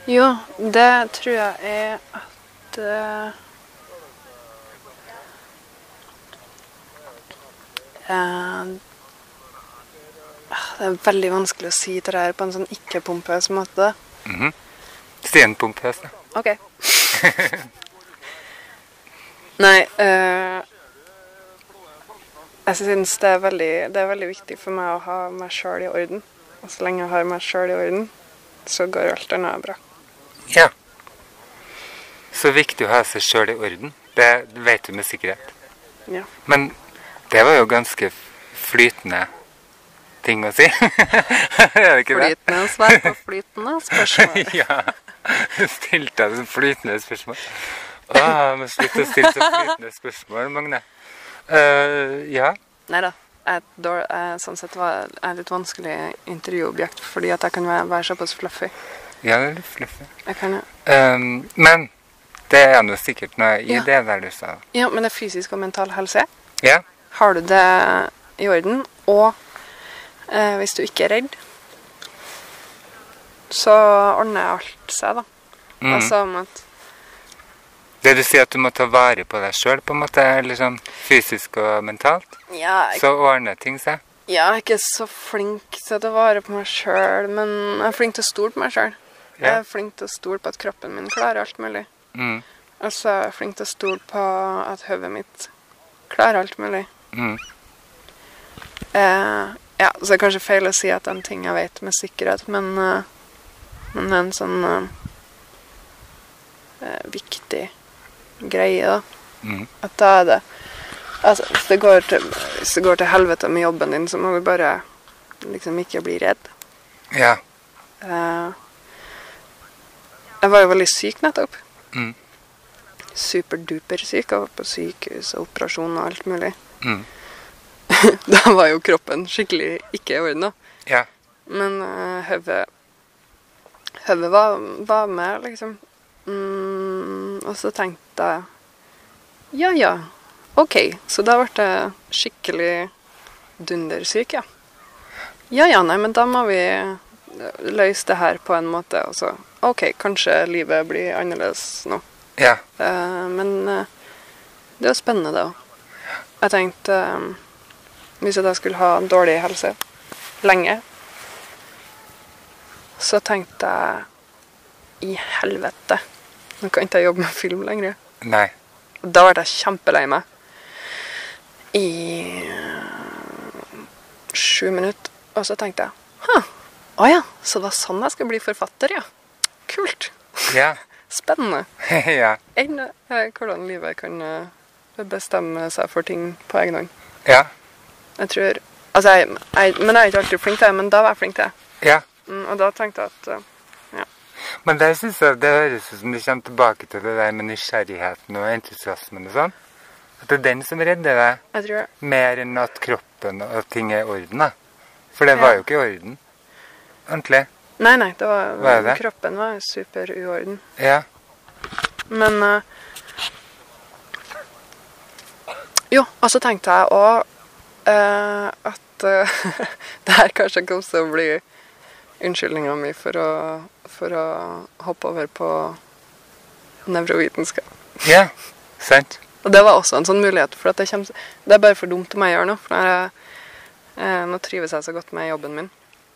Jo, det tror jeg er at uh, eh, Det er veldig vanskelig å si det her på en sånn ikke-pompøs måte. Mm Si en pompøs, da. OK. Nei øh, Jeg syns det, er veldig- det er veldig viktig for meg å ha meg sjøl i orden. Og så lenge jeg har meg sjøl i orden, så går alt annet bra. Ja. Så viktig å ha seg sjøl i orden. Det vet du med sikkerhet. Ja. Men det var jo ganske flytende ting å si. er det ikke det? Flytende svar på flytende spørsmål. ja. Stilte jeg flytende spørsmål. Åh, må slutte å stille så flytende spørsmål, Magne. Uh, ja. Nei da. Sånn sett var jeg litt vanskelig intervjuobjekt fordi at jeg kan være, såpass fluffy. Ja, det er litt fluffy. Jeg kan, Um, men det er nå sikkert noe i Ja. det der du sa. ja, men det er fysisk og mental helse. Ja. Har du det i orden, og eh, hvis du ikke er redd, så ordner alt seg, da. Mm. Altså om at Det du sier at du må ta vare på deg sjøl, på en måte, sånn fysisk og mentalt, ja, jeg, så ordner ting seg. ja, jeg er ikke så flink til å ta vare på meg sjøl, men jeg er flink til å stole på meg sjøl. Jeg er flink til å stole på at kroppen min klarer alt mulig. Mm. Og så er jeg flink til å stole på at hodet mitt klarer alt mulig. Mm. Eh, ja, så det er kanskje feil å si at det er en ting jeg vet med sikkerhet, men, eh, men det er en sånn uh, viktig greie, da. Mm. At da er det Altså, hvis det, går til, hvis det går til helvete med jobben din, så må du bare liksom ikke bli redd. Ja. Uh, jeg var jo veldig syk nettopp. Mm. Superduper syk. Jeg var på sykehus og operasjon og alt mulig. Mm. Da var jo kroppen skikkelig ikke i orden. da. Ja. Men uh, hodet Hodet var, var med, liksom. Mm, og så tenkte jeg Ja, ja, OK. Så da ble jeg skikkelig dundersyk, ja. Ja ja, nei, men da må vi løse det her på en måte. Og så OK, kanskje livet blir annerledes nå. Ja. Uh, men uh, det er jo spennende, det òg. Jeg tenkte eh, Hvis jeg da skulle ha en dårlig helse lenge, så tenkte jeg I helvete, nå kan ikke jeg jobbe med film lenger. Nei. Da ble jeg kjempelei meg. I eh, sju minutter. Og så tenkte jeg å ja, så det var sånn jeg skal bli forfatter, ja. Kult. Ja. Spennende. ja. enn eh, hvordan livet kan eh, bestemme seg for ting på egen hånd. Ja. Jeg tror Altså, jeg, jeg, men jeg er ikke alltid flink til det, men da var jeg flink til det. Ja. Mm, og da tenkte jeg at eh, Men der synes jeg det høres ut som du kommer tilbake til det der med nysgjerrigheten og entusiasmen og sånn. At det er den som redder deg, jeg tror det. mer enn at kroppen og ting er i orden. da. For det Ja. var jo ikke i orden. Ordentlig. Nei, nei, det var, Hva er det? kroppen var super uorden. Ja. Men uh, Jo, og så tenkte jeg òg at uh, det her kanskje kommer til å bli unnskyldninga mi for å, for å hoppe over på nevrovitenskap. Ja. Sant. Og det var også en sånn mulighet, for det, kommer, det er bare for dumt om jeg å gjøre nå. For jeg, eh, nå trives jeg så godt med jobben min,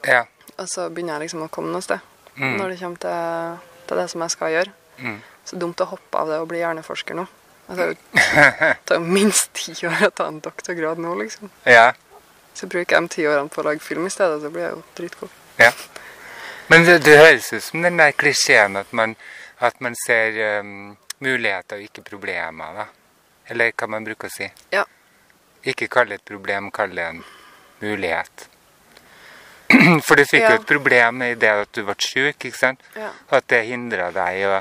Ja. og så begynner jeg liksom å komme noe sted. Mm. Når det kommer til, til det som jeg skal gjøre. Mm. Så dumt å hoppe av det og bli hjerneforsker nå. Altså, det tar minst ti år å ta en doktorgrad nå, liksom. Ja. Så bruker jeg de ti årene på å lage film i stedet, så blir jeg jo dritgod. ja. Men det, det høres ut som den der klisjeen at man, at man ser um, muligheter og ikke problemer. da. Eller hva man bruker å si. Ja. Ikke kalle et problem, kalle det en mulighet. For du fikk Ja. jo et problem i det at du ble syk, ikke sant? Ja. At det hindra deg å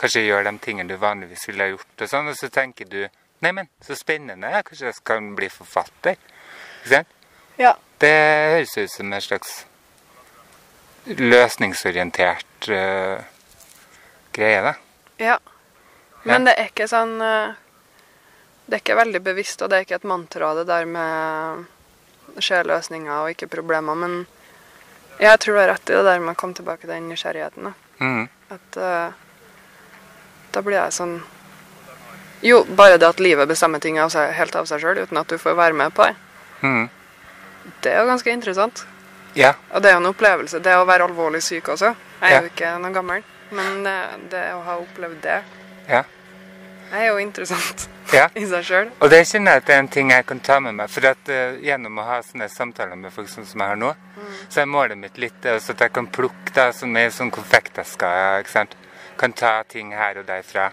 kanskje gjør de tingene du vanligvis ville ha gjort. Og sånn, og så tenker du Neimen, så spennende. jeg Kanskje jeg skal bli forfatter. Ikke sant? Ja. Det høres ut som en slags løsningsorientert uh, greie, da. ja. Men det er ikke sånn eh, Det er ikke veldig bevisst, og det er ikke et mantra, det der med se løsninger og ikke problemer. Men jeg tror du har rett i det der med å komme tilbake til den nysgjerrigheten. Da. Mm. At eh, da blir jeg sånn Jo, bare det at livet bestemmer ting av seg, helt av seg sjøl, uten at du får være med på det. Mm. Det er jo ganske interessant. Ja. Og det er jo en opplevelse. Det å være alvorlig syk også. Jeg er Ja. jo ikke noe gammel, men det, det å ha opplevd det Ja. er jo interessant Ja. i seg sjøl. Og det kjenner jeg at det er en ting jeg kan ta med meg. For at uh, gjennom å ha sånne samtaler med folk som jeg har nå, så er målet mitt litt uh, så at jeg kan plukke da, sånn med sånn konfektesker. ikke sant? Kan ta ting her og der fra,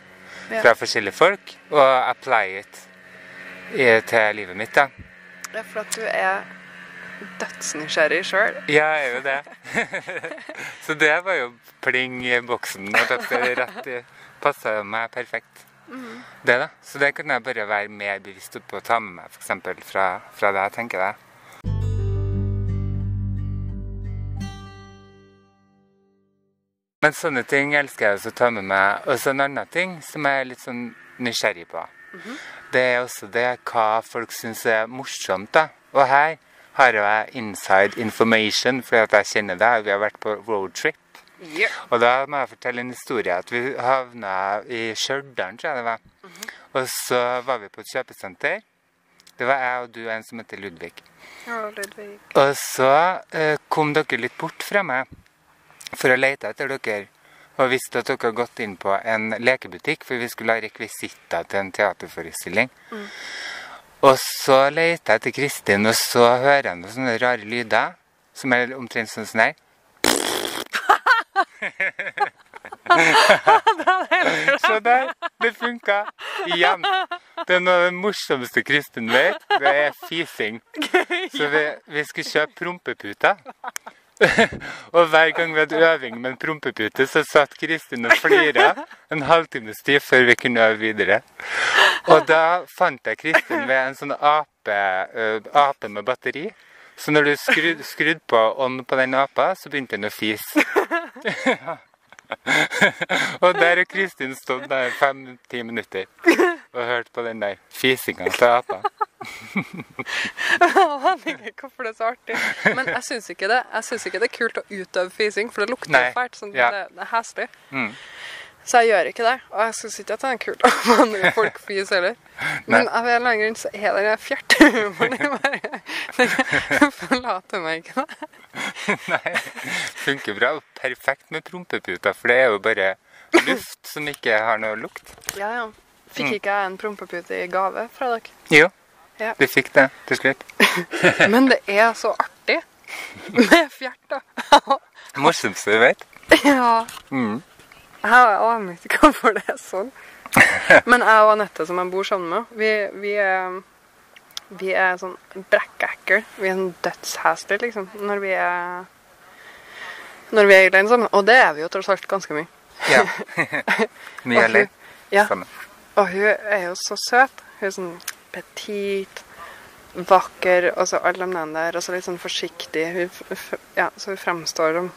Ja. fra forskjellige folk og apply it i, til livet mitt. da. Ja, for at du er dødsnysgjerrig sjøl. Ja, jeg er jo det. så det var jo pling i boksen. Rett passa meg perfekt. Det da. Så det kan jeg bare være mer bevisst på å ta med meg, f.eks. Fra, fra det jeg tenker det. Men sånne ting elsker jeg også å ta med meg. Og så en annen ting som jeg er litt sånn nysgjerrig på. Det er også det hva folk syns er morsomt. da. Og her har jeg inside information, fordi at jeg kjenner deg. Vi har vært på roadtrip. Yeah. Og da må jeg fortelle en historie. At vi havna i Stjørdal, tror jeg det var. Og så var vi på et kjøpesenter. Det var jeg og du og en som heter Ludvig. Ja, Ludvig. Og så eh, kom dere litt bort fra meg for å lete etter dere. Og visste at dere hadde gått inn på en lekebutikk, for vi skulle ha rekvisitter til en teaterforestilling. Og så lette jeg etter Kristin, og så hører jeg noen sånne rare lyder. Som er omtrent sånn som her. Se der! Det funka! Igjen. Det er noe av det morsomste Kristin vet. Det er fising. Så vi, vi skulle kjøpe prompeputer. og hver gang vi hadde øving med en prompepute, så satt Kristin og flira en halvtimes tid før vi kunne øve videre. Og da fant jeg Kristin ved en sånn ape, ø, ape med batteri. Så når du skrudde skrudd på ånd på den apa, så begynte den å fise. og der har Kristin stått der fem-ti minutter og hørte på den der fisinga til apa. Jeg aner ikke hvorfor det er så artig. Men jeg syns ikke det Jeg synes ikke det er kult å utøve fising, for det lukter Nei. fælt. Sånn, Ja. det, det er heslig. Mm. Så jeg gjør ikke det. Og jeg syns ikke at det er kult å andre folk fise heller. Men av en eller annen grunn så er den fjertehumoren Den forlater meg ikke. da. Nei, funker bra. Perfekt med prompeputer, for det er jo bare luft som ikke har noe lukt. Ja, ja. Fikk ikke jeg en prompepute i gave fra dere? Jo, Ja. du fikk det til slutt. Men det er så artig med fjerter. Morsomste du vet. Ja. Mm. Jeg aner ikke hvorfor det er sånn. Men jeg og Anette, som jeg bor sammen med, vi, vi er vi er sånn brekkekkel. Vi er sånn dødshester, liksom, når vi er når vi er alene sammen. Og det er vi jo tross alt ganske mye. Ja. Mye Og eller? Og hun er jo så søt. Hun er sånn petit, vakker, og så alle de der, og så litt sånn forsiktig. Hun, ja, så hun fremstår som,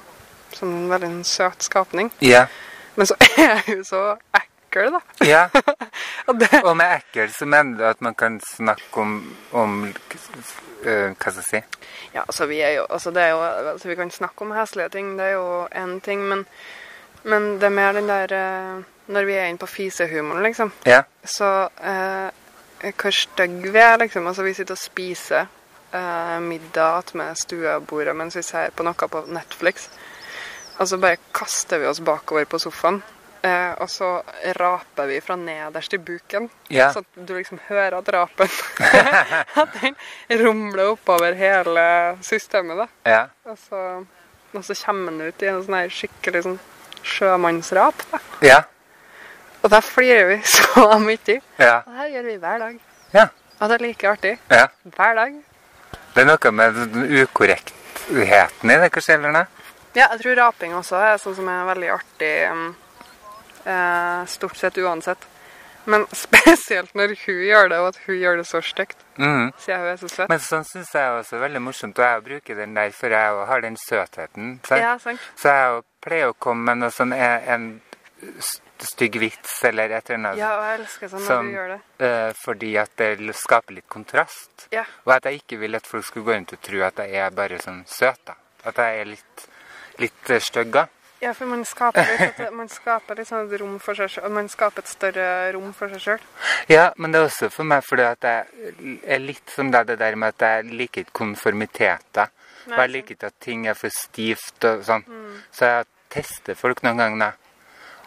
som en veldig søt skapning. Ja. Men så er hun så ekkel, da. ja. Og det, Og med ekkel så mener du at man kan snakke om, om øh, Hva skal jeg si? ja, altså, vi er jo, altså, det er jo altså, Vi kan snakke om heslige ting, det er jo én ting, men, men det er mer den der eh, Når vi er inne på fisehumoren, liksom, Ja. så eh, Hvor stygge vi er, liksom. Altså, vi sitter og spiser eh, middag med stuebordet mens vi ser på noe på Netflix. Og så bare kaster vi oss bakover på sofaen. Eh, og så raper vi fra nederst i buken. Ja. Så at du liksom hører at rapen At den rumler oppover hele systemet. da. Ja. Og så, og så kommer den ut i en sånn her skikkelig sånn sjømannsrap. da. Ja. Og der flirer vi så mye. Ja. Og det her gjør vi hver dag. Ja. Og det er like artig. ja. Hver dag. Det er noe med den ukorrektheten i det, kanskje, eller? Ja, jeg tror raping også er sånn som er veldig artig eh, stort sett uansett. Men spesielt når hun gjør det, og at hun gjør det så stygt, Mm. siden hun er så søt. Men sånn syns jeg også er veldig morsomt, og jeg bruker den der, for jeg også har den søtheten. sant? Ja, sant. Så jeg pleier å komme med noe sånn en, en stygg vits eller et eller annet. Ja, og jeg elsker sånn når Som- hun gjør det. Uh, fordi at det skaper litt kontrast. Ja. Og at jeg ikke vil at folk skulle gå rundt og tro at jeg er bare sånn søt. da. At jeg er litt, litt eh, stygg. da. Ja, for man skaper litt, man skaper sånn et rom for seg selv. Man skaper et større rom for seg sjøl. Ja, men det er også for meg fordi at jeg er litt som deg, det der med at jeg liker ikke konformiteter. Og jeg liker ikke at ting er for stivt og sånn. Så jeg tester folk noen ganger.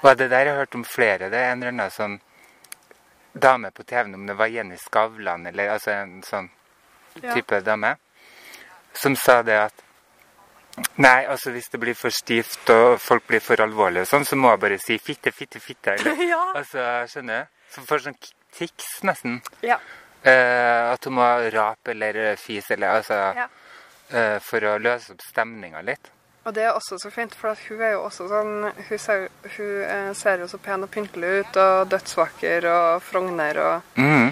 Og det der har jeg hørt om flere. Det er en eller annen sånn dame på TV, om det var Jenny Skavlan eller altså en sånn Ja. type dame, som sa det at Nei, altså hvis det blir for stivt og folk blir for alvorlige og sånn, så må jeg bare si fitte, fitte, fitte. Eller, Ja. altså, skjønner du? Så får sånn tics nesten. Ja. Eh, at hun må rape eller fise eller altså Ja. eh, For å løse opp stemninga litt. Og det er også så fint, for hun er jo også sånn Hun ser, hun eh, ser jo så pen og pyntelig ut, og dødsvakker og Frogner og mm.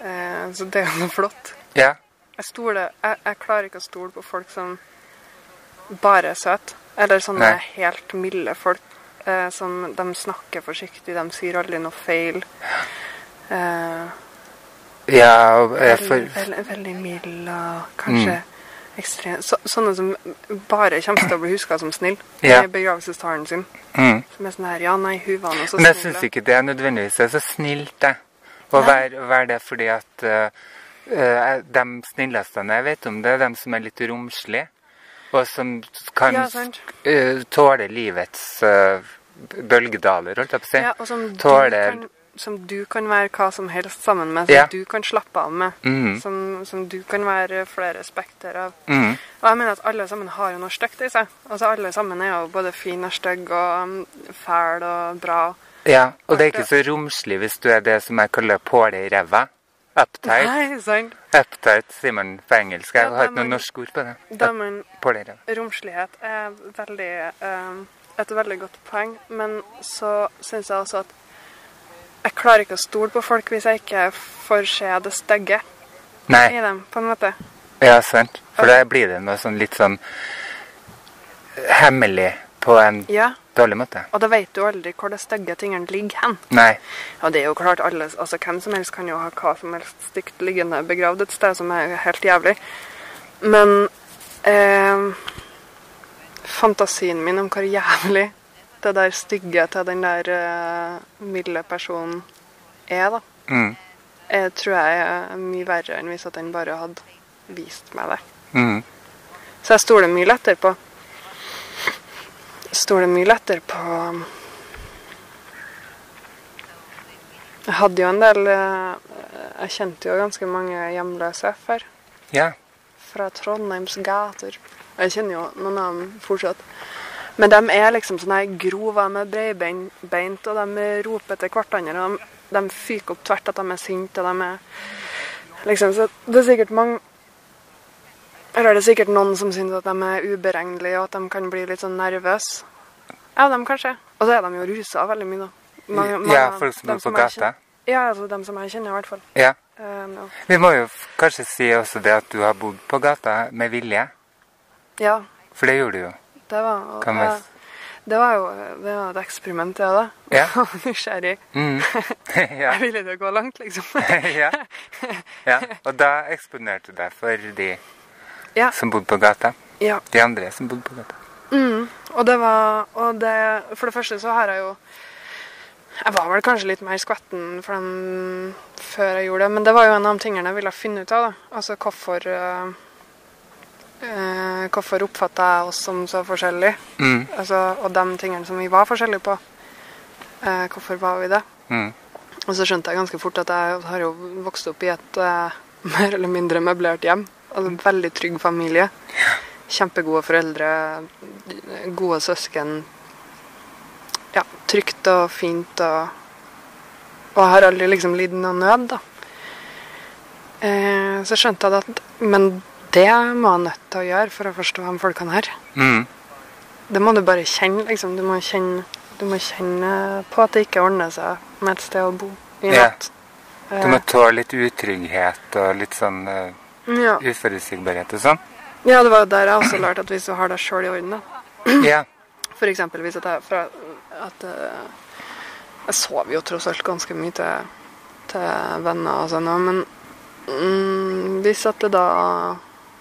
eh, Så det er jo noe flott. Ja. Jeg, stoler, jeg, jeg klarer ikke å stole på folk som bare søte. Eller sånne Nei. helt milde folk. Eh, som De snakker forsiktig, de sier aldri noe feil. Eh, ja jeg veldig, for, veldig, veldig mild og kanskje ekstrem så, Sånne som bare kommer til å bli huska som snill Ja. i begravelsestalen sin. mm. Som er sånn her Ja, nei, hun var nå så Men jeg syns ikke det er nødvendigvis er så snilt, det. Å være, å være det fordi at uh, de snilleste jeg vet om, det er de som er litt romslige. Og som kan Ja, eh, tåle livets uh, bølgedaler, holdt jeg på å si. Ja, og som du, kan, som du kan være hva som helst sammen med. Som Ja. du kan slappe av med. Mm. Som, som du kan være flere spekter av. Mm. Og jeg mener at alle sammen har jo noe stygt i seg. Altså Alle sammen er jo både fin og stygg og um, fæl og bra. Ja, og det er ikke så romslig hvis du er det som jeg kaller påle i ræva. Uptight. Nei, sant? Uptight sier man på engelsk. Jeg har ikke noe norsk ord på det. Påle romslighet er veldig, eh, et veldig godt poeng, men så syns jeg også at jeg klarer ikke å stole på folk hvis jeg ikke får se det stygge i dem, på en måte. ja, sant. For da blir det noe sånn litt sånn hemmelig på en Ja, dårlig måte. og da vet du aldri hvor de stygge tingene ligger hen. Nei. Og det er jo klart, alle, altså hvem som helst kan jo ha hva som helst stygt liggende begravd et sted som er helt jævlig. Men eh, fantasien min om hvor jævlig det der stygge til den der eh, milde personen er, da, Mm. jeg tror jeg er mye verre enn hvis at den bare hadde vist meg det. Mm. Så jeg stoler mye lettere på Stoler mye lettere på Jeg hadde jo en del eh, Jeg kjente jo ganske mange hjemløse før. Ja. Fra Trondheims gater. Og Jeg kjenner jo noen av dem fortsatt. Men de er liksom sånne her grove med breibeint, og de roper til hverandre. Og de, de fyker opp tvert at de er sinte, og de er liksom Så det er sikkert mange Eller er det er sikkert noen som syns at de er uberegnelige, og at de kan bli litt sånn nervøse. Ja, de kanskje. Og så er de jo rusa veldig mye, da. Mange ja, folk som er bor på gata. Ja, altså dem som jeg kjenner, i hvert fall. Ja. No. Vi må jo kanskje si også det at du har bodd på gata med vilje. Ja, For det gjorde du jo. det var Kan vi eh, Det var jo det var et eksperiment, det, da. Ja. Nysgjerrig. Mm. ja. Jeg ville det gå langt, liksom. ja. ja. Og da eksponerte du deg for de Ja. som bodde på gata. ja. De andre som bodde på gata. Mm. Og det var Og det For det første så har jeg jo Jeg var vel kanskje litt mer skvetten for dem før jeg gjorde det, men det var jo en av de tingene jeg ville finne ut av. da. Altså hvorfor eh, eh, Hvorfor oppfatta jeg oss som så forskjellige? Mm. Altså, og de tingene som vi var forskjellige på. Eh, hvorfor var vi det? Mm. Og så skjønte jeg ganske fort at jeg har jo vokst opp i et mer eller mindre møblert hjem. Altså Veldig trygg familie. Kjempegode foreldre, gode søsken. Ja, trygt og fint og Og jeg har aldri liksom lidd noen nød, da. Eh, så skjønte jeg at Men det må jeg nødt til å gjøre for å forstå hvem folkene her. Mm. Det må du bare kjenne, liksom. Du må kjenne, du må kjenne på at det ikke ordner seg med et sted å bo i Ja. natt. Du må tåle litt utrygghet og litt sånn eh, Eh, ja. uforutsigbarhet og sånn. ja, det var jo der jeg også lærte at hvis du har deg sjøl i orden, da. Ja. For eksempel hvis at jeg fra at uh, Jeg sover jo tross alt ganske mye til, til venner og sånn, men mm, hvis at det da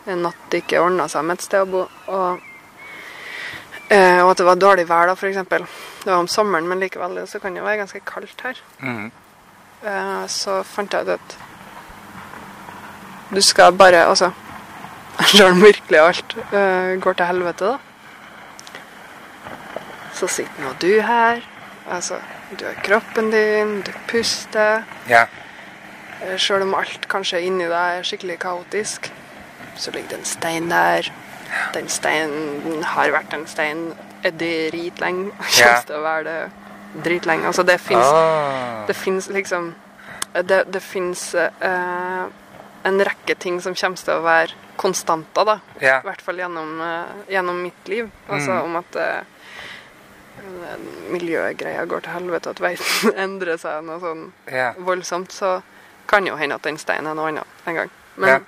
en natt ikke ordna seg med et sted å bo, og, uh, og at det var dårlig vær da, eksempel. Det var om sommeren, men likevel så kan det jo være ganske kaldt her. Mm. Uh, så fant jeg ut at du skal bare Altså Selv om virkelig alt uh, går til helvete, da, så sitter nå du her. Altså, Du har kroppen din, du puster. Ja. Sjøl Selv om alt kanskje inni deg er skikkelig kaotisk, så ligger det en stein der. Den steinen har vært en stein dritlenge. Ja. Kommer til å være det dritlenge. Altså, det fins Åh. Det fins liksom Det, det fins eh, en rekke ting som kommer til å være konstanter, da. Ja. I hvert fall gjennom, eh, gjennom mitt liv. Altså Mm. om at uh, miljøgreia går til helvete, at verden endrer seg noe sånn ja. voldsomt, så kan jo hende at den steinen er noe annet en gang. Men Ja.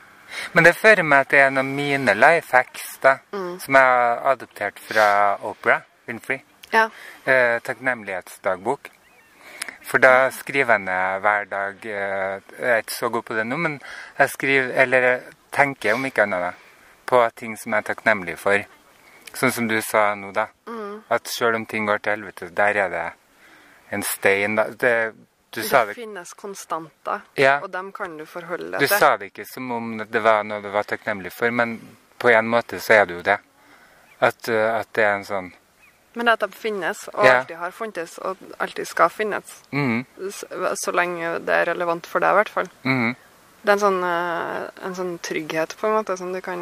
Men det fører meg til en av mine life hacks, da, Mm. som jeg har adoptert fra Opera Winfrey. ja. Eh, takknemlighetsdagbok. For da skriver jeg ned hver dag eh, Jeg er ikke så god på det nå, men jeg skriver, eller tenker om ikke annet, da, på ting som jeg er takknemlig for. Sånn som du sa nå, da. Mm. At selv om ting går til helvete, der er det en stein. da. Det, du sa Det det finnes konstanter, Ja. og dem kan du forholde deg til. Du sa det ikke som om det var noe du var takknemlig for, men på en måte så er det jo det. At, uh, at det er en sånn Men at de finnes, og yeah. alltid har funtes, og alltid skal finnes. mm, Så, så lenge det er relevant for deg, i hvert fall. mm, Det er en sånn, eh, en sånn trygghet, på en måte, som du kan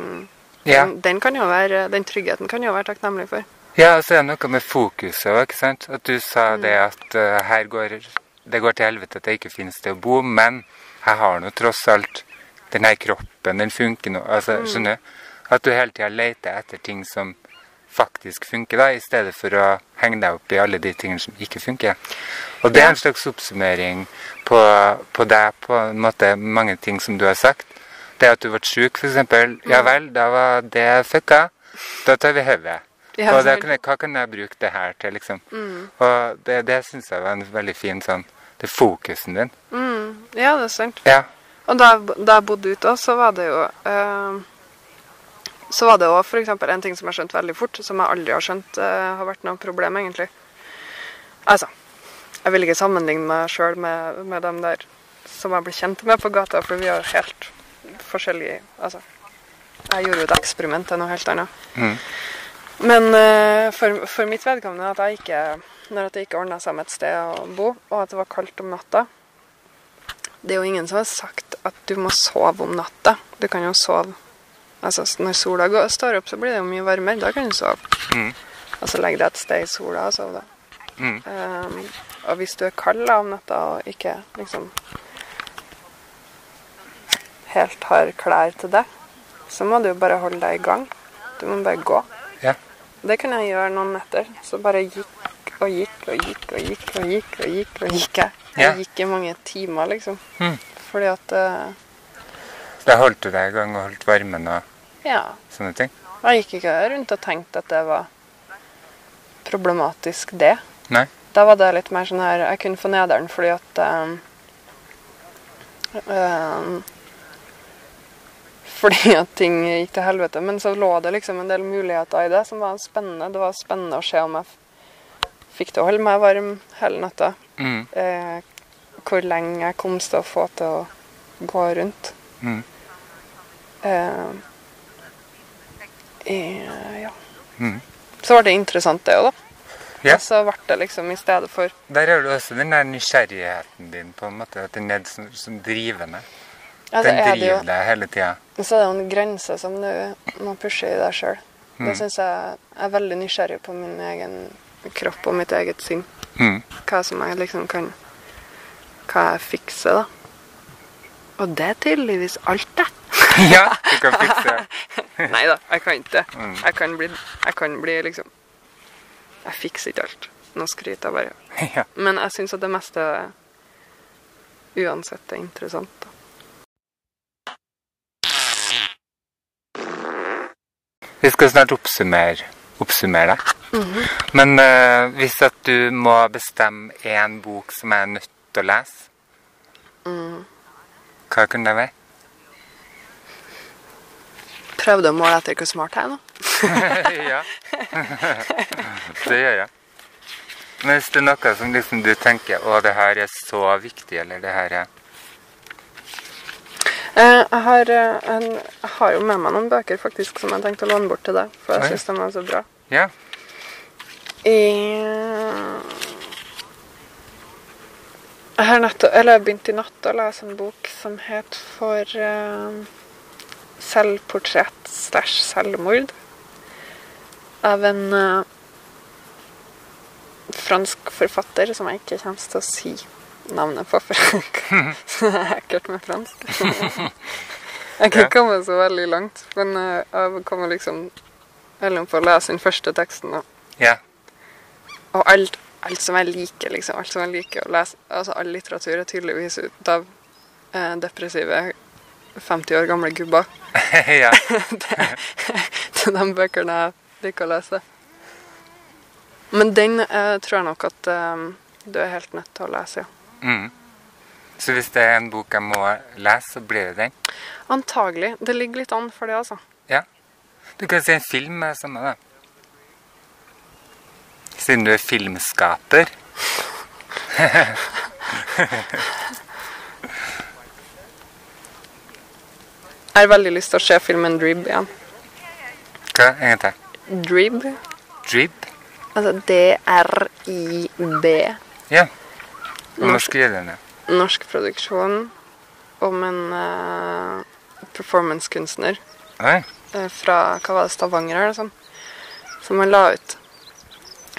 yeah. den, den, kan være, den tryggheten kan jo være takknemlig for. Ja, og så er det noe med fokuset òg, ikke sant. At du sa Mm. det at uh, her går det går til helvete at det ikke finnes sted å bo, men jeg har nå tross alt den her kroppen, den funker nå. Altså, Mm. skjønner du? At du hele tida leter etter ting som faktisk funker, da, i stedet for å henge deg opp i alle de tingene som ikke funker. Og det er en slags oppsummering på, på deg, på en måte mange ting som du har sagt. Det at du ble sjuk, f.eks. Ja vel, da var det fucka. Da tar vi hodet. Ja, og kan jeg, hva kan jeg bruke det her til, liksom? Mm. Og det, det syns jeg var en veldig fin sånn Det er fokusen din. Mm. Ja, det er sant. Ja. Og da, da jeg bodde ute òg, så var det jo eh, Så var det òg f.eks. en ting som jeg skjønte veldig fort, som jeg aldri har skjønt uh, har vært noe problem, egentlig. Altså, jeg vil ikke sammenligne meg sjøl med, med dem der som jeg ble kjent med på gata, for vi har helt forskjellige Altså, jeg gjorde jo et eksperiment til noe helt annet. Mm. Men uh, for, for mitt vedkommende at jeg ikke når at det ikke ordna seg med et sted å bo, og at det var kaldt om natta Det er jo ingen som har sagt at du må sove om natta. Du kan jo sove Altså, når sola går, står opp, så blir det jo mye varmere. Da kan du sove. Mm. så legg deg et sted i sola og sove, da. Mm. Um, og hvis du er kald om natta og ikke liksom helt har klær til det, så må du jo bare holde deg i gang. Du må bare gå. Ja. Det kan jeg gjøre noen netter. Så bare gikk og gikk og gikk og gikk og gikk og gikk og gikk jeg. Jeg Ja. gikk i mange timer, liksom. Mm. Fordi at eh, Da holdt du deg i gang og holdt varmen og Ja. sånne ting? Jeg gikk ikke rundt og tenkte at det var problematisk, det. Nei? Da var det litt mer sånn her Jeg kunne få nederen fordi at um, um, Fordi at ting gikk til helvete. Men så lå det liksom en del muligheter i det som var spennende. Det var spennende å se om jeg fikk til å holde meg varm hele natta. Mm. Eh, hvor lenge jeg kom til å få til å gå rundt. Mm. Eh, ja. Mm. Så ble det interessant, det òg, da. Ja. Og så ble det liksom i stedet for Der har du også den der nysgjerrigheten din, på en måte. At den er som, som drivende. ja, Den er driver deg hele tida. Men så er det jo en grense som du må pushe i deg sjøl. Mm. Det syns jeg jeg er veldig nysgjerrig på min egen kropp og mitt eget sinn. Mm. Hva som jeg liksom kan Hva jeg fikser, da. Og det er tydeligvis alt, det. Ja, du kan fikse det. Nei da, jeg kan ikke det. Mm. Jeg kan bli, jeg kan bli liksom Jeg fikser ikke alt. Nå skryter jeg bare. Ja. Men jeg syns at det meste uansett er interessant. da. Vi skal snart oppsummere, oppsummere deg. Mhm. Men uh, hvis at du må bestemme én bok som jeg er nødt til å lese, Mm. hva kunne det Prøvde å måle etter hvor smart jeg er nå. ja. det gjør jeg. Men hvis det er noe som liksom du tenker å, det her er så viktig, eller det her er Eh, jeg, har, eh, en, jeg har jo med meg noen bøker faktisk som jeg tenkte å låne bort til deg, for jeg syns de er så bra. Ja. Jeg har nettopp, eller jeg begynte i natt å lese en bok som het For eh, selvportrett slash selvmord. Av en uh, fransk forfatter som jeg ikke kommer til å si navnet på, for det er ekkelt med fransk. Jeg kan ikke komme så veldig langt, men uh, jeg kommer liksom mellom på å lese den første teksten. Og, yeah. Og alt, alt som jeg liker, liksom. Alt som jeg liker å lese. Altså, all litteratur er tydeligvis ut av uh, depressive 50 år gamle gubber. ja. det, det er de bøkene jeg liker å lese. Men den eh, tror jeg nok at eh, du er helt nødt til å lese, ja. Mm. Så hvis det er en bok jeg må lese, så blir det den? Antagelig. Det ligger litt an for det, altså. Ja. Du kan si en film med det samme, da. Siden du er filmskaper. Jeg har veldig lyst til å se filmen Drib igjen. Hva? En gang til. Drib? Drib? Altså D-R-I-B. Ja. Du må Norsk. skrive det. Norsk produksjon om en uh, performancekunstner eh, fra hva var det, Stavanger eller sånt. Som han la ut.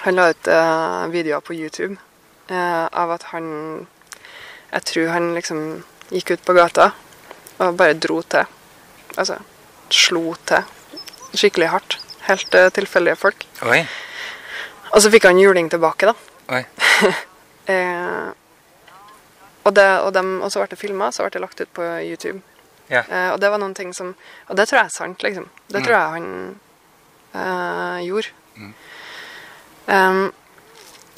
Han la ut uh, videoer på YouTube av at han Jeg tror han liksom gikk ut på gata og bare dro til. Altså slo til skikkelig hardt. Helt uh, tilfeldige folk. Oi. Og så fikk han juling tilbake, da. Eh, og, det, og, dem, og så ble det filma, så ble det lagt ut på YouTube. Ja. Eh, og det var noen ting som Og det tror jeg er sant, liksom. Det tror jeg han eh, gjorde. Mm. Um,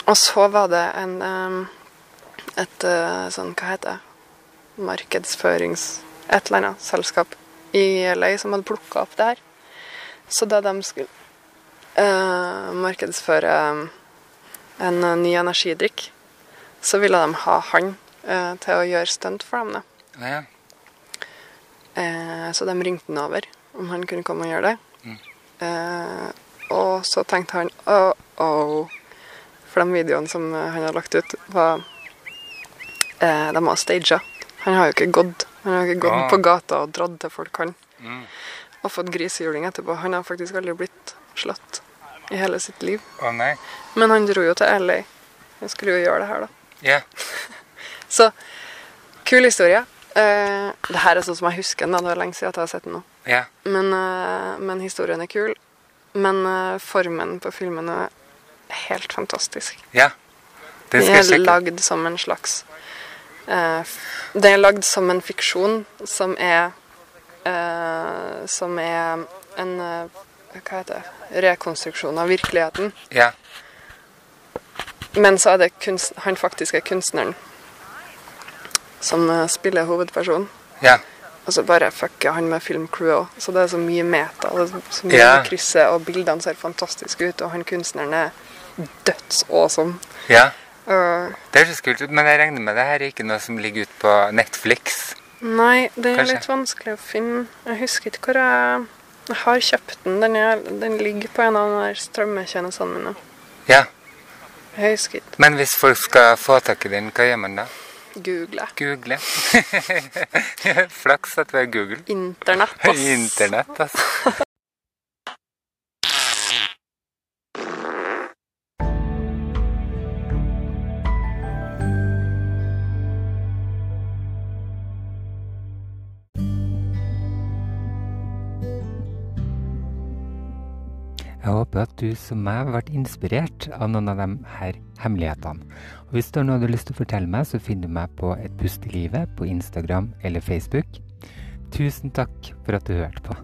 og så var det en um, et uh, sånn, hva heter det, markedsførings... Et eller annet selskap i LA som hadde plukka opp det her. Så da de skulle eh, markedsføre en eh, ny energidrikk, så ville de ha han eh, til å gjøre stunt for dem. Da. Ja. Eh, så de ringte han over om han kunne komme og gjøre det. Mm. Eh, og så tenkte han oh, oh. For de videoene som han hadde lagt ut, var eh, De var staged. Han har jo ikke gått Han har ikke gått ja. på gata og dratt til folk, han. Mm. Og fått grisehjuling etterpå. Han har faktisk aldri blitt slått i hele sitt liv. Å nei. Men han dro jo til LA. Han skulle jo gjøre det her, da. Yeah. Så kul historie. Eh, det her er sånn som jeg husker den. da. Det er lenge siden at jeg har sett den nå. Yeah. Men, eh, men historien er kul. Men eh, formen på filmen er helt fantastisk. Ja. Det Den skal jeg er lagd som en slags Den er lagd som en fiksjon som er eh, Som er en eh, Hva heter det? Rekonstruksjon av virkeligheten. Ja. Men så er det kunst, han faktisk er kunstneren som eh, spiller hovedpersonen. Ja. Og så bare fucker han med filmcrewet òg. Så det er så mye meta. Det er så mye Ja. krysset, og bildene ser fantastiske ut. Og han kunstneren er dødsawesome. ja. Og Det høres kult ut, men jeg regner med det her er ikke noe som ligger ute på Netflix. Nei, det er Kanskje. litt vanskelig å finne. Jeg husker ikke hvor jeg Jeg har kjøpt den. Den, er, den ligger på en av de strømmetjenestene mine. Ja. Jeg husker ikke. Men hvis folk skal få tak i den, hva gjør man da? Google. Google. Flaks at vi har Google. Internett, ass. Internett, altså. håper at du som meg ble inspirert av noen av de her hemmelighetene. Og hvis det er noe du har lyst til å fortelle meg, så finner du meg på Et pust i livet på Instagram eller Facebook. Tusen takk for at du hørte på.